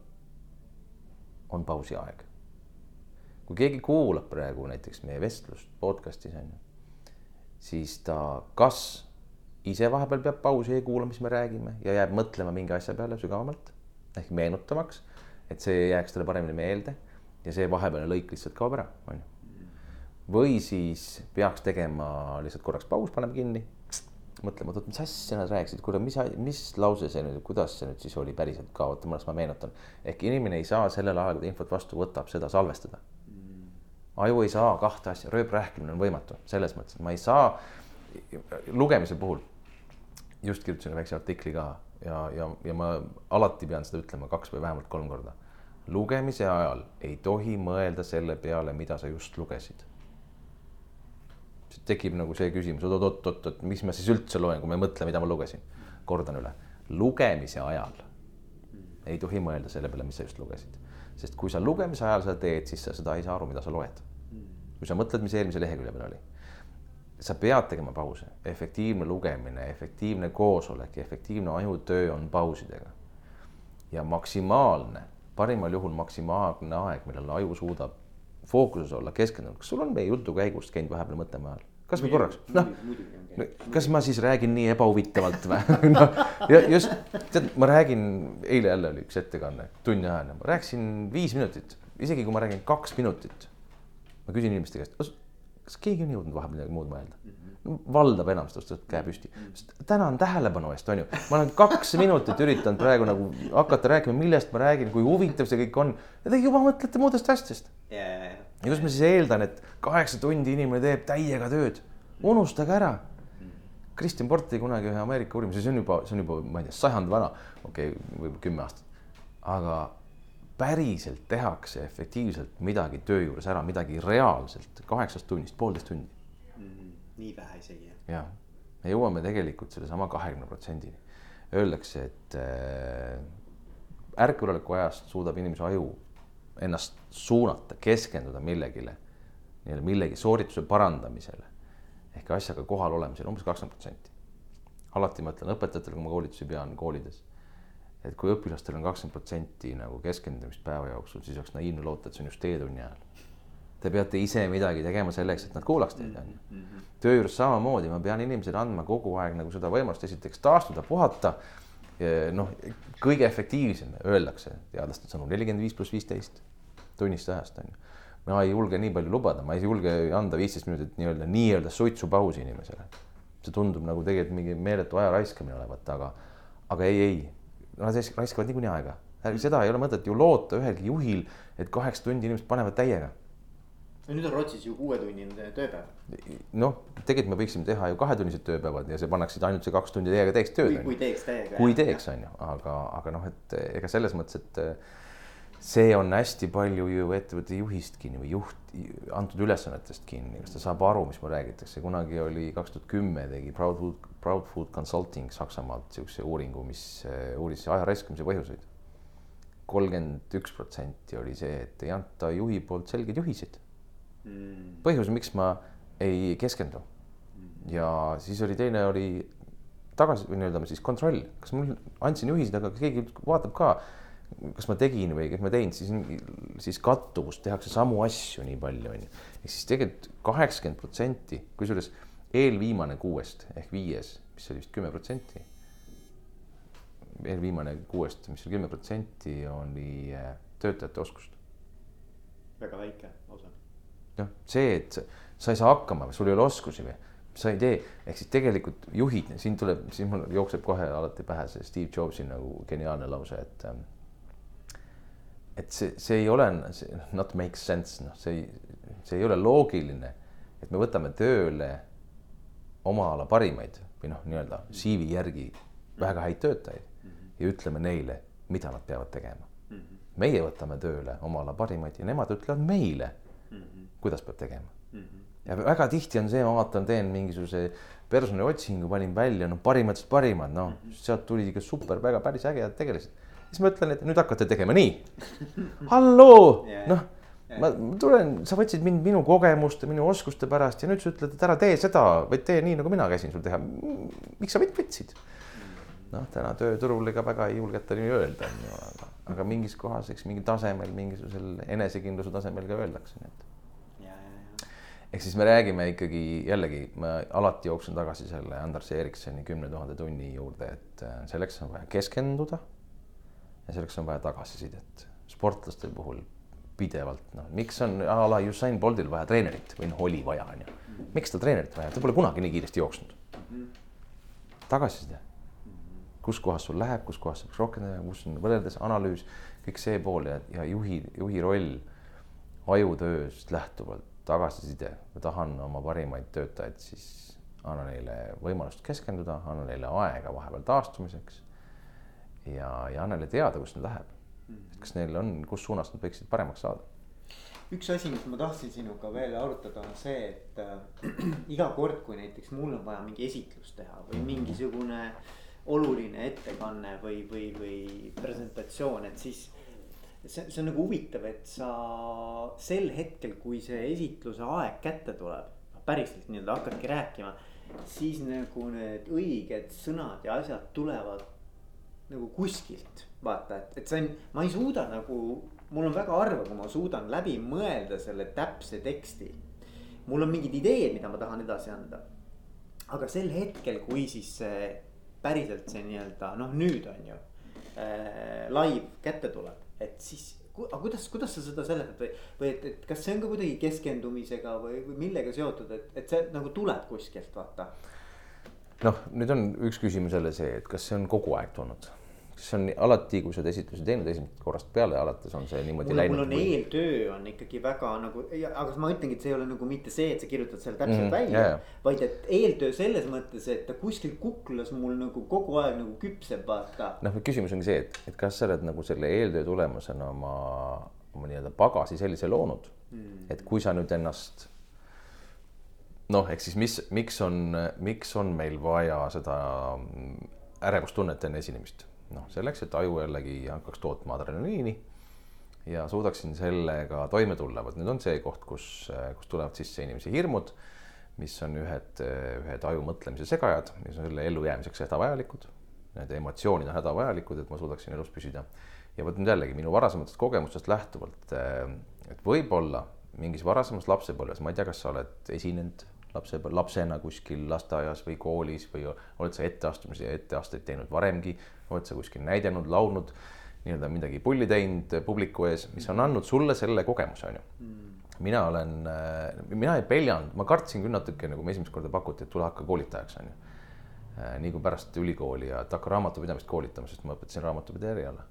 on pausi aeg. kui keegi kuulab praegu näiteks meie vestlust podcast'is on ju siis ta kas ise vahepeal peab pausi ja ei kuula, mis me räägime ja jääb mõtlema mingi asja peale sügavamalt ehk meenutamaks, et see jääks talle paremini meelde ja see vahepealne lõik lihtsalt kaob ära, on ju. või siis peaks tegema lihtsalt korraks paus, paneme kinni, mõtlema, oot, mis asja nad rääkisid, kuule, mis, mis lause see nüüd, kuidas see nüüd siis oli päriselt ka, oota, ma meenutan. ehk inimene ei saa sellel ajal, kui ta infot vastu võtab, seda salvestada aju ei saa kahte asja, rööprähklemine on võimatu selles mõttes, et ma ei saa lugemise puhul. just kirjutasin väikse artikli ka ja, ja, ja ma alati pean seda ütlema kaks või vähemalt kolm korda. lugemise ajal ei tohi mõelda selle peale, mida sa just lugesid. tekib nagu see küsimus, oot-oot-oot, mis ma siis üldse loen, kui ma ei mõtle, mida ma lugesin. kordan üle, lugemise ajal ei tohi mõelda selle peale, mis sa just lugesid sest kui sa lugemise ajal seda teed, siis sa seda ei saa aru, mida sa loed. Kui sa mõtled, mis eelmise lehekülje peal oli. sa pead tegema pause, efektiivne lugemine, efektiivne koosolek ja efektiivne ajutöö on pausidega. ja maksimaalne, parimal juhul maksimaalne aeg, millal aju suudab fookuses olla, keskendunud, kas sul on meie jutu käigus käinud vahepeal mõttemäe all? kas või korraks, noh, kas ma siis räägin nii ebahuvitavalt või no ja just, tead, ma räägin, eile jälle oli üks ettekanne, tunniajane, ma rääkisin viis minutit, isegi kui ma räägin kaks minutit. Ma küsin inimeste käest, kas, kas keegi on jõudnud vahepeal midagi muud mõelda? Mm? -hmm. valdav enamus tõstab käe püsti, tänan tähelepanu eest, on ju, ma olen kaks minutit üritanud praegu nagu hakata rääkima, millest ma räägin, kui huvitav see kõik on. Ja te juba mõtlete muudest asjadest. Yeah.. ja kus ma siis eeldan, et kaheksa tundi inimene teeb täiega tööd, unustage ära. Kristjan Port tegi kunagi ühe Ameerika uurimise, see on juba, see on juba, ma ei tea, sajand vana, okei okay,, võib-olla kümme aastat. aga päriselt tehakse efektiivselt midagi töö juures ära, midagi reaalselt kaheksast tunnist, poolteist tundi mm. nii vähe isegi. jah, me jõuame tegelikult sellesama kahekümne protsendini. Öeldakse, et äh, ärkveloleku ajast suudab inimese aju ennast suunata, keskenduda millegile, nii-öelda millegi soorituse parandamisele ehk asjaga kohal olemisel umbes kakskümmend protsenti. alati ma ütlen õpetajatele, kui ma koolitusi pean koolides, et kui õpilastel on kakskümmend protsenti nagu keskendumist päeva jooksul, siis oleks naiivne loota, et see on just teie tunni ajal. Te peate ise midagi tegema selleks, et nad kuulaks teid, on ju. töö juures samamoodi, ma pean inimesele andma kogu aeg nagu seda võimalust esiteks taastuda, puhata. noh, kõige efektiivsem öeldakse teadlaste sõnul nelikümmend viis pluss viisteist tunnist ajast on ju ma ei julge nii palju lubada, ma ei julge anda viisteist minutit nii-öelda, nii-öelda suitsupausi inimesele. see tundub nagu tegelikult mingi meeletu aja raiskamine olevat, aga, aga ei, ei, nad raiskavad niikuinii aega. seda ei ole mõtet ju loota ühelgi juhil, et kaheksa tundi inimesed panevad täiega. no nüüd on Rootsis ju kuuetunnine tööpäev. noh, tegelikult me võiksime teha ju kahetunnised tööpäevad ja see pannakse ainult see kaks tundi täiega teeks tööd. kui teeks täiega. kui teeks, on ju, aga, aga noh, et ega selles mõttes, et see on hästi palju ju ettevõtte juhist kinni või juht, antud ülesannetest kinni, kas ta saab aru, mis mul räägitakse, kunagi oli kaks tuhat kümme tegi Proud Food, Proud Food Consulting Saksamaalt siukse uuringu, mis eh, uuris aja raiskamise põhjuseid. kolmkümmend üks protsenti oli see, et ei anta juhi poolt selgeid juhiseid mm.. põhjus, miks ma ei keskendu. ja siis oli teine oli tagasi või nii-öelda siis kontroll, kas mul andsin juhiseid, aga keegi vaatab ka kas ma tegin või kas ma teinud, siis, siis kattuvust, tehakse samu asju nii palju, on ju. ehk siis tegelikult kaheksakümmend protsenti, kusjuures eelviimane kuuest ehk viies, mis oli vist kümme protsenti. eelviimane kuuest, mis oli kümme protsenti, oli äh, töötajate oskust. väga väike osa. noh, see, et sa ei saa hakkama või sul ei ole oskusi või sa ei tee, ehk siis tegelikult juhid, siin tuleb, siin mul jookseb kohe alati pähe see Steve Jobsi nagu geniaalne lause, et ähm, et see, see ei ole, not make sense, noh, see ei, see ei ole loogiline, et me võtame tööle oma ala parimaid või noh, nii-öelda CV järgi väga häid töötajaid mm -hmm. ja ütleme neile, mida nad peavad tegema mm. -hmm. meie võtame tööle oma ala parimaid ja nemad ütlevad meile mm, -hmm. kuidas peab tegema mm. -hmm. ja väga tihti on see, ma vaatan, teen mingisuguse personaliotsingu, panin välja, noh, parimatest parimad, noh mm -hmm., sealt tuli ikka super, väga päris ägedad tegelased siis ma ütlen, et nüüd hakkate tegema nii. halloo yeah., noh ma tulen, sa võtsid mind minu kogemuste, minu oskuste pärast ja nüüd sa ütled, et ära tee seda, vaid tee nii, nagu mina käisin sul teha. miks sa mind võtsid? noh, täna tööturul ega väga ei julgeta nii öelda, on ju, aga, aga mingis kohas, eks mingil tasemel, mingisugusel enesekindluse tasemel ka öeldakse, nii et ehk siis me räägime ikkagi jällegi, ma alati jooksen tagasi selle Anders Eriksoni kümne tuhande tunni juurde, et äh, selleks on vaja keskenduda ja selleks on vaja tagasisidet. sportlaste puhul pidevalt, noh, miks on a la Usain Boltil vaja treenerit või noh, oli vaja, on ju. miks tal treenerit vaja, ta pole kunagi nii kiiresti jooksnud. tagasiside, kus kohas sul läheb, kus kohas sa peaks rohkem tegema, kus on võrreldes analüüs, kõik see pool ja, ja juhi, juhi roll ajutööst lähtuvalt, tagasiside, ma tahan oma parimaid töötajaid, siis anna neile võimalust keskenduda, anna neile aega vahepeal taastumiseks ja, ja anna neile teada, kus nad läheb mm. -hmm. kas neil on, kus suunas nad võiksid paremaks saada? üks asi, mis ma tahtsin sinuga veel arutada, on see, et äh, iga kord, kui näiteks mul on vaja mingi esitlus teha või mingisugune oluline ettekanne või, või, või presentatsioon, et siis see, see on nagu huvitav, et sa sel hetkel, kui see esitluse aeg kätte tuleb, päriselt nii-öelda hakkadki rääkima. siis nagu need õiged sõnad ja asjad tulevad nagu kuskilt, vaata, et, et see on, ma ei suuda nagu, mul on väga harva, kui ma suudan läbi mõelda selle täpse teksti. mul on mingid ideed, mida ma tahan edasi anda. aga sel hetkel, kui siis see päriselt see nii-öelda noh, nüüd on ju äh, live kätte tuleb, et siis aga kuidas, kuidas sa seda seletad või, või et, et kas see on ka kuidagi keskendumisega või, või millega seotud, et, et see nagu tuleb kuskilt vaata? noh, nüüd on üks küsimus jälle see, et kas see on kogu aeg tulnud see on alati, kui sa oled esitlusi teinud esimesest korrast peale alates on see niimoodi mul, läinud? mul on või... eeltöö on ikkagi väga nagu, aga ma ütlengi, et see ei ole nagu mitte see, et sa kirjutad selle täpselt mm, välja yeah.. vaid et eeltöö selles mõttes, et ta kuskil kuklas mul nagu kogu aeg nagu küpseb, vaata. noh, küsimus ongi see, et, et kas sa oled nagu selle eeltöö tulemusena oma, oma nii-öelda pagasi sellise loonud mm., et kui sa nüüd ennast noh, ehk siis mis, miks on, miks on meil vaja seda ärevustunnet enne esinemist noh, selleks, et aju jällegi hakkaks tootma adrenaliini ja suudaksin sellega toime tulla, vot nüüd on see koht, kus, kus tulevad sisse inimese hirmud, mis on ühed, ühed aju mõtlemise segajad, mis on selle ellujäämiseks hädavajalikud. Need emotsioonid on hädavajalikud, et ma suudaksin elus püsida. ja vot nüüd jällegi minu varasematest kogemustest lähtuvalt, et võib-olla mingis varasemas lapsepõlves, ma ei tea, kas sa oled esinenud lapse, lapsena kuskil lasteaias või koolis või oled sa etteastumisi ja etteasteid teinud varemgi, oled sa kuskil näidelnud, laulnud, nii-öelda midagi pulli teinud publiku ees, mis on andnud sulle selle kogemuse, on ju mm. mina olen, äh, mina ei peljanud, ma kartsin küll natuke, nagu me esimest korda pakuti, et tule hakka koolitajaks, on ju. Äh, nii kui pärast ülikooli ja et hakka raamatupidamist koolitama, sest ma õpetasin raamatupidaja eriala.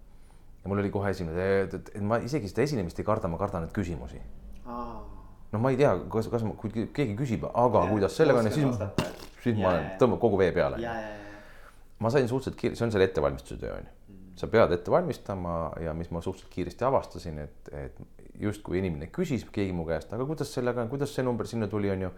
ja mul oli kohe esimene, et ma isegi seda esinemist ei karda, ma kardan neid küsimusi no ma ei tea, kas, kas, kui keegi küsib, aga ja, kuidas sellega on ja siis, siis ma olen, tõmbab kogu vee peale. ma sain suhteliselt kiiresti, see on selle ettevalmistuse töö on ju. Mm. sa pead ette valmistama ja mis ma suhteliselt kiiresti avastasin, et, et justkui inimene küsis keegi mu käest, aga kuidas sellega on, kuidas see number sinna tuli, on ju.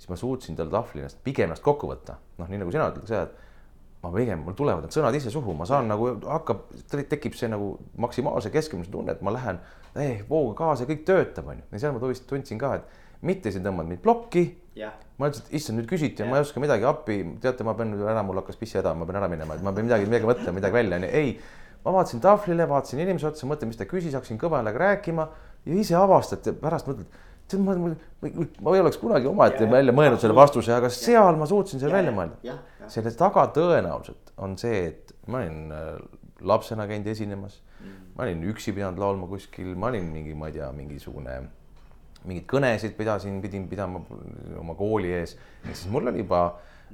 siis ma suutsin tal tahvlil ennast pigem ennast kokku võtta, noh, nii nagu sina ütled seda, et ma pigem, mul tulevad need sõnad ise suhu, ma saan nagu hakkab, tekib see nagu maksimaalse keskendumise tunne, et ma lähen eh, vooga kaasa, kõik töötab, onju. ja seal ma tundsin ka, et mitte siin tõmbanud mind plokki. ma ütlesin, et issand, nüüd küsiti ja ma ei oska midagi appi, teate, ma pean nüüd ära, mul hakkas pissi häda, ma pean ära minema, et ma pean midagi, midagi mõtlema, midagi välja, onju, ei. ma vaatasin tahvlile, vaatasin inimese otsa, mõtlen, mis ta küsis, hakkasin kõva häälega rääkima ja ise avastad ja pärast mõtled tead, ma, ma, ma ei oleks kunagi omaette välja mõelnud selle vastuse, aga seal ma suutsin selle välja mõelda. selle taga tõenäoliselt on see, et ma olin äh, lapsena käinud esinemas. Ma olin üksi pidanud laulma kuskil, ma olin mingi, ma ei tea, mingisugune, mingeid kõnesid pidasin, pidin pidama oma kooli ees. siis mul oli juba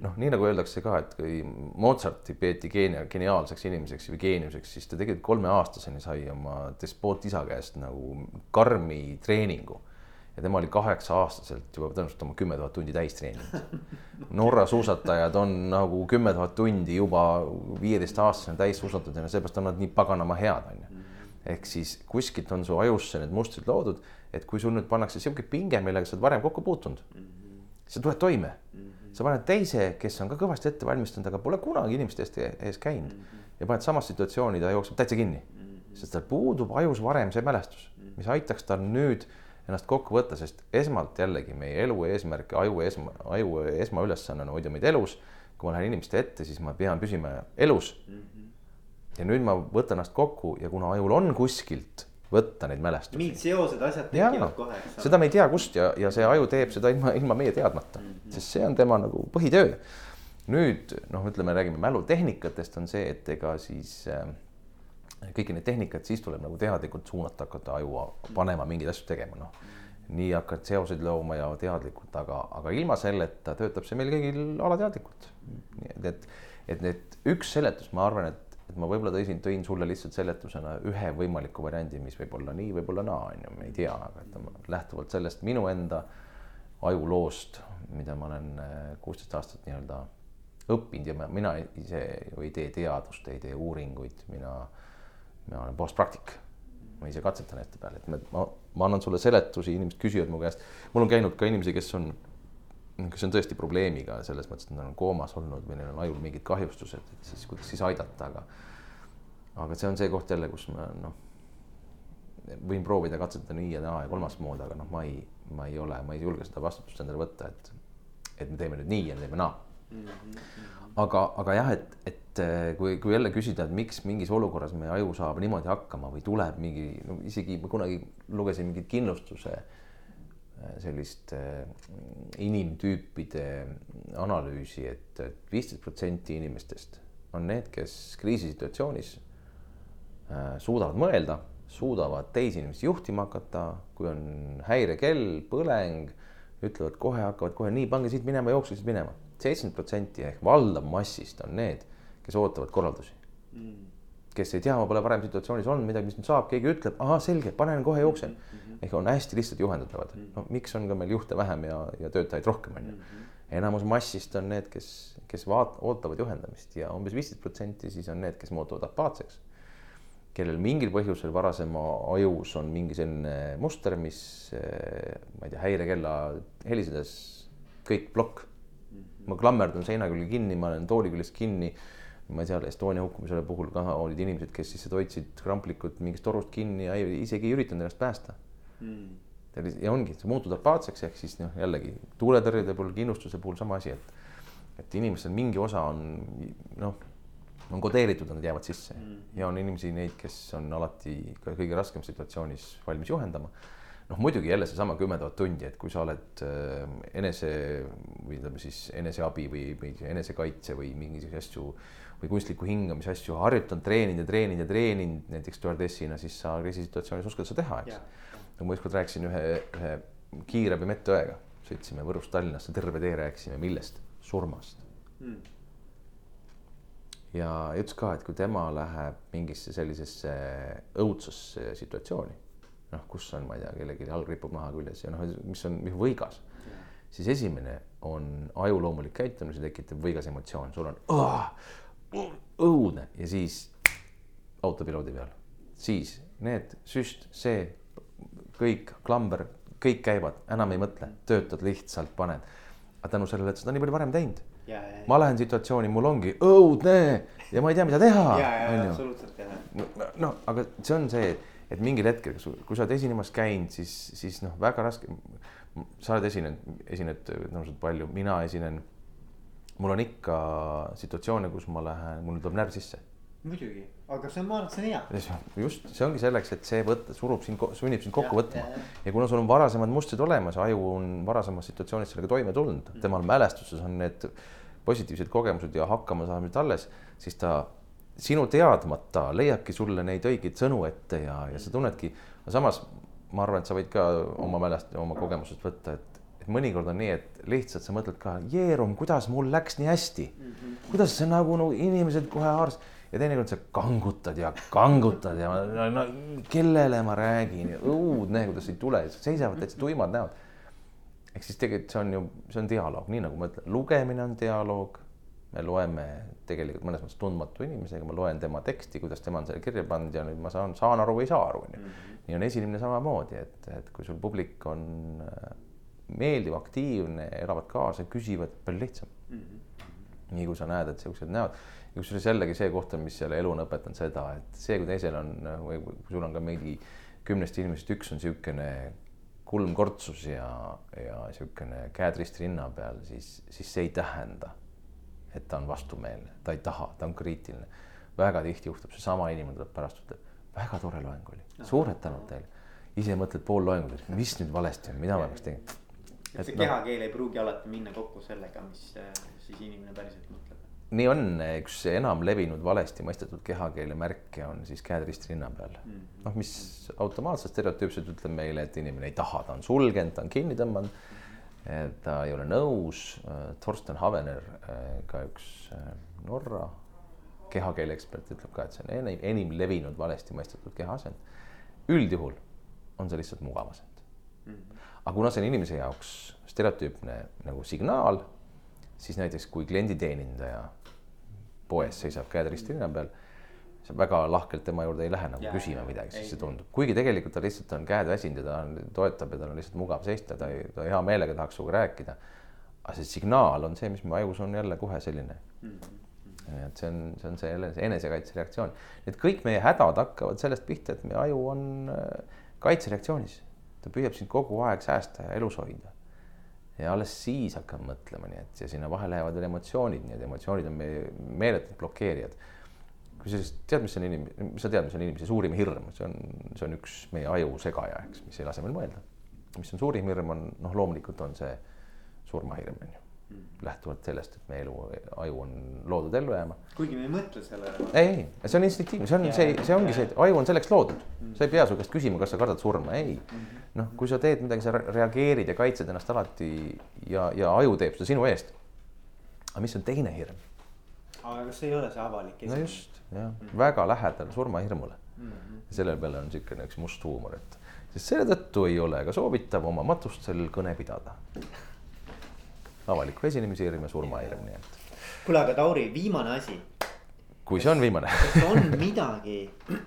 noh, nii nagu öeldakse ka, et kui Mozarti peeti geenia-, geniaalseks inimeseks või geeniuseks, siis ta tegelikult kolmeaastaseni sai oma despoot isa käest nagu karmi treeningu ja tema oli kaheksa-aastaselt juba tõenäoliselt oma kümme tuhat tundi täis treeninud. Norra suusatajad on nagu kümme tuhat tundi juba viieteistaastasena täis suusatatud ja seepärast on nad nii paganama head, on ju. ehk siis kuskilt on su ajusse need mustrid loodud, et kui sul nüüd pannakse sihuke pinge, millega sa oled varem kokku puutunud, sa tuled toime. sa paned teise, kes on ka kõvasti ette valmistanud, aga pole kunagi inimeste eest ees käinud ja paned samas situatsiooni, ta jookseb täitsa kinni. sest tal puudub ajus varem see mälestus, mis aitaks tal nüüd ennast kokku võtta, sest esmalt jällegi meie elu eesmärk, aju esma, aju esmaülesanne on hoida meid elus. kui ma lähen inimeste ette, siis ma pean püsima elus mm. -hmm. ja nüüd ma võtan ennast kokku ja kuna ajul on kuskilt võtta neid mälestusi. mingid seosed, asjad tekivad kohe, seda me ei tea, kust ja, ja see aju teeb seda ilma, ilma meie teadmata mm, -hmm. sest see on tema nagu põhitöö. nüüd noh, ütleme, räägime mälutehnikatest, on see, et ega siis äh, kõiki neid tehnikaid, siis tuleb nagu teadlikult suunata, hakata aju panema mingeid asju tegema, noh. nii hakkad seoseid looma ja teadlikult, aga, aga ilma selleta töötab see meil kõigil alateadlikult. et, et, et need üks seletus, ma arvan, et, et ma võib-olla tõin, tõin sulle lihtsalt seletusena ühe võimaliku variandi, mis võib olla nii, võib-olla naa, on ju, me ei tea, aga et lähtuvalt sellest minu enda ajuloost, mida ma olen äh, kuusteist aastat nii-öelda õppinud ja ma, mina ise ju ei tee teadust, ei tee uuringuid, mina mina olen postpraktik. ma ise katsetan ette peale, et ma, ma annan sulle seletusi, inimesed küsivad mu käest, mul on käinud ka inimesi, kes on, kes on tõesti probleemiga selles mõttes, et nad on koomas olnud või neil on ajul mingid kahjustused, et siis kuidas siis aidata, aga. aga see on see koht jälle, kus ma noh, võin proovida katsetada nii ja naa ja kolmas mood, aga noh, ma ei, ma ei ole, ma ei julge seda vastutust endale võtta, et, et me teeme nüüd nii ja teeme naa. Aga, aga jah, et, et äh, kui, kui jälle küsida, et miks mingis olukorras meie aju saab niimoodi hakkama või tuleb mingi, no isegi ma kunagi lugesin mingit kindlustuse äh, sellist inimtüüpide analüüsi et, et viisteist protsenti inimestest on need, kes kriisisituatsioonis Äh, suudavad mõelda, suudavad teisi inimesi juhtima hakata, kui on häirekell, põleng, ütlevad kohe, hakkavad kohe nii, pange siit minema, jookske siit minema. Seitsekümmend protsenti ehk valdav massist on need, kes ootavad korraldusi mm.. kes ei tea, ma pole varem situatsioonis olnud, midagi, mis nüüd saab, keegi ütleb, ahah, selge, panen kohe, jooksen mm. -hmm. ehk on hästi lihtsalt juhendatavad mm. -hmm. no miks on ka meil juhte vähem ja, ja töötajaid rohkem, on ju. Mhm. enamus massist on need, kes, kes vaat-, ootavad juhendamist ja umbes viisteist protsenti siis on need, kes muutuvad apaatseks kellel mingil põhjusel varasema ajus on mingi selline muster, mis eh, ma ei tea, häirekella helisedes kõik plokk. Ma klammerdun seina külge kinni, ma olen tooli küljest kinni. ma ei tea, Estonia hukkumise puhul ka olid inimesed, kes siis hoidsid kramplikult mingist torust kinni ja ei, isegi ei üritanud ennast päästa mm.. ja ongi, sa muutud apaatseks, ehk siis noh, jällegi tuuletõrjede puhul, kindlustuse puhul sama asi, et, et inimestel mingi osa on noh on kodeeritud, nad jäävad sisse mm. ja on inimesi neid, kes on alati ka kõige raskemas situatsioonis valmis juhendama. Noh, muidugi jälle seesama kümme tuhat tundi, et kui sa oled äh, enese või ütleme siis eneseabi või, või enesekaitse või mingisuguseid asju või kunstliku hingamise asju harjutanud, treeninud ja treeninud ja treeninud näiteks stjuardessina, siis sa kriisisituatsioonis oskad seda teha, eks. nagu ma ükskord rääkisin ühe, ühe kiirabi medõega, sõitsime Võrust Tallinnasse, terve tee rääkisime millest, surmast. Mm. Ja ütles ka, et kui tema läheb mingisse sellisesse õudsasse situatsiooni, noh, kus on, ma ei tea, kellelgi jalg ripub naha küljes ja noh, mis on, võigas, siis esimene on ajuloomulik käitumine, see tekitab võigas emotsioon, sul on õudne ja siis autopiloodi peal, siis need süst, see kõik, klamber, kõik käivad, enam ei mõtle, töötad lihtsalt, paned. aga tänu sellele, et seda nii palju varem teinud ma lähen situatsiooni, mul ongi õudne ja ma ei tea, mida teha. absoluutselt jah. no aga see on see, et mingil hetkel, kui sa oled esinemas käinud, siis, siis noh, väga raske. sa oled esinenud, esined tõenäoliselt palju, mina esinen. mul on ikka situatsioone, kus ma lähen, mul tuleb närv sisse. muidugi, aga see on, ma arvan, et see on hea. just, see ongi selleks, et see võtta, surub sind, sunnib sind kokku ja, võtma ja, kuna sul on varasemad mustrid olemas, aju on varasemas situatsioonis sellega toime tulnud mm., temal mälestuses on need positiivsed kogemused ja hakkamasaamised alles, siis ta sinu teadmata leiabki sulle neid õigeid sõnu ette ja, ja sa tunnedki, samas ma arvan, et sa võid ka oma mälest, oma kogemusest võtta, et, et mõnikord on nii, et lihtsalt sa mõtled ka, Jeerum, kuidas mul läks nii hästi. kuidas see nagu no inimesed kohe haars- ja teinekord sa kangutad ja kangutad ja no, no, kellele ma räägin, õudne, kuidas ei tule, seisavad täitsa tuimad näod ehk siis tegelikult see on ju, see on dialoog, nii nagu ma ütlen, lugemine on dialoog. Me loeme tegelikult mõnes mõttes tundmatu inimesega, ma loen tema teksti, kuidas tema on selle kirja pannud ja nüüd ma saan, saan aru või ei saa aru, onju. Mhm. nii on esinemine samamoodi, et, et kui sul publik on äh, meeldiv, aktiivne, elavad kaasa, küsivad, palju lihtsam mm. -hmm. nii kui sa näed, et siuksed näod ja kusjuures jällegi see koht on, mis selle elu on õpetanud seda, et see, kui teisel on või kui sul on ka mingi kümnest inimesest üks on niisugune kulmkortsus ja, ja niisugune käed risti rinna peal, siis, siis see ei tähenda, et ta on vastumeelne, ta ei taha, ta on kriitiline. väga tihti juhtub, seesama inimene tuleb pärast, ütleb, väga tore loeng oli, suured tänud teile. ise mõtled pool loengut, et mis nüüd valesti on, mida ma peaks tegema. et see kehakeel ei pruugi alati minna kokku sellega, mis siis inimene päriselt mõtleb nii on, üks enam levinud valesti mõistetud kehakeele märke on siis käed risti rinna peal mm.. noh, mis automaatselt stereotüüpselt ütleb meile, et inimene ei taha, ta on sulgenud, ta on kinni tõmmanud. Ta ei ole nõus. Thorsten Havener, ka üks Norra kehakeele ekspert ütleb ka, et see on enim, enim levinud valesti mõistetud kehaasend. üldjuhul on see lihtsalt mugavasend mm.. aga kuna see on inimese jaoks stereotüüpne nagu signaal siis näiteks kui klienditeenindaja poes seisab käed risti rinna peal, väga lahkelt tema juurde ei lähe nagu ja, küsima midagi, sest see tundub, kuigi tegelikult ta lihtsalt on käed väsinud ja ta on, toetab ja tal on lihtsalt mugav seista, ta ei, ta hea meelega tahaks sinuga rääkida. aga see signaal on see, mis mu ajus on jälle kohe selline mm. -hmm. et see on, see on see enesekaitse reaktsioon, et kõik meie hädad hakkavad sellest pihta, et meie aju on kaitsereaktsioonis, ta püüab sind kogu aeg säästa ja elus hoida. ja alles siis hakkab mõtlema, nii et ja sinna vahele lähevad veel emotsioonid, nii et emotsioonid on meie meeletud blokeerijad. Kui sa siis tead, mis on inim-, sa tead, mis on inimese suurim hirm, see on, see on üks meie aju segaja, eks, mis ei lase meil mõelda. mis on suurim hirm, on noh, loomulikult on see surmahirm, on ju lähtuvalt sellest, et meie elu, aju on loodud ellu jääma. kuigi me ei mõtle sellele. ei, ei, see on instinktiivne, see on see, see ongi see, et aju on selleks loodud mm.. sa ei pea su käest küsima, kas sa kardad surma, ei mm -hmm.. noh, kui sa teed midagi, sa reageerid ja kaitsed ennast alati ja, ja aju teeb seda sinu eest. aga mis on teine hirm? Aga kas see ei ole see avalik esimene? no just, jah mm, -hmm. väga lähedal surmahirmule mm. -hmm. selle peale on niisugune üks must huumor, et sest selle tõttu ei ole ka soovitav oma matustel kõne pidada avaliku esinemise hirm ja surmahirm, nii et. kuule, aga Tauri, viimane asi. kui see on viimane kas on midagi,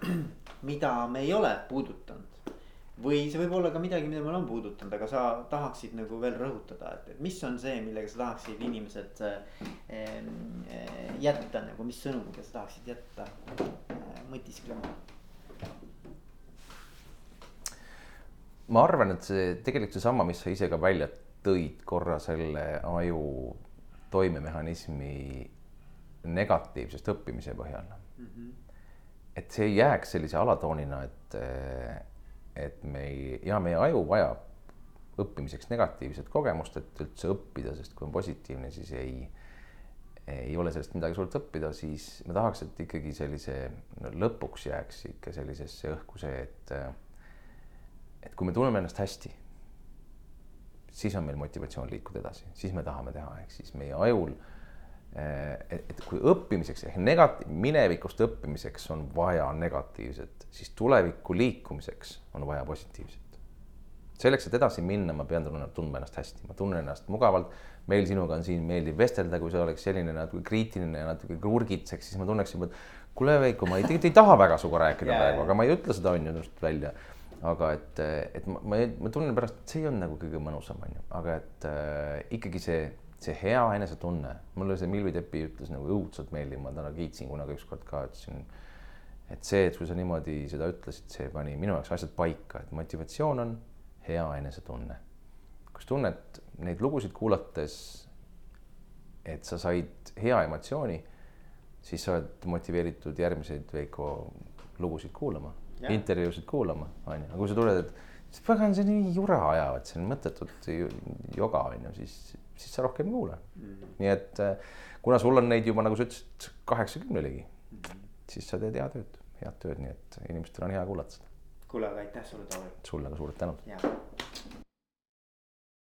mida me ei ole puudutanud? Või see võib olla ka midagi, mida me oleme puudutanud, aga sa tahaksid nagu veel rõhutada, et, et mis on see, millega sa tahaksid inimesed äh, jätta nagu, mis sõnumiga sa tahaksid jätta äh, mõtisklema? ma arvan, et see tegelikult seesama, mis sa ise ka välja tõid korra selle aju toimemehhanismi negatiivsest õppimise põhjal mm. -hmm. et see ei jääks sellise alatoonina, et, et me ei, ja meie aju vajab õppimiseks negatiivset kogemust, et üldse õppida, sest kui on positiivne, siis ei, ei ole sellest midagi suurt õppida, siis ma tahaks, et ikkagi sellise no, lõpuks jääks ikka sellisesse õhku see, et et kui me tunneme ennast hästi siis on meil motivatsioon liikuda edasi, siis me tahame teha, ehk siis meie ajul. Eh, et kui õppimiseks ehk negatiiv, minevikust õppimiseks on vaja negatiivset, siis tulevikku liikumiseks on vaja positiivset. selleks, et edasi minna, ma pean tundma ennast hästi, ma tunnen ennast mugavalt. meil sinuga on siin meeldiv vestelda, kui sa oleks selline natuke kriitiline ja natuke kurgitseks, siis ma tunneks juba, et kuule, Veiko, ma ei, tegelikult ei taha väga sinuga rääkida yeah. praegu, aga ma ei ütle seda on ju just välja aga et, et ma, ma, ma tunnen pärast, et see ei olnud nagu kõige mõnusam, on ju, aga et äh, ikkagi see, see hea enesetunne, mulle see Milvi Tepi ütles nagu õudselt meeldib, ma täna kiitsin kunagi ükskord ka, ütlesin. et see, et kui sa niimoodi seda ütlesid, see pani minu jaoks asjad paika, et motivatsioon on hea enesetunne. sa tunned neid lugusid kuulates, et sa said hea emotsiooni, siis sa oled motiveeritud järgmiseid Veiko lugusid kuulama intervjuusid kuulama, onju, aga kui sa tuled, et pagan, see nii jura ajavad, see on mõttetut joga, onju, siis, siis sa rohkem ei kuula mm. -hmm. nii et äh, kuna sul on neid juba, nagu sa ütlesid, kaheksakümne ligi mm, -hmm. siis sa teed head tööd, head tööd, nii et inimestel on hea kuulata seda. kuule, aga aitäh sulle, Taavi. sulle ka suured tänud.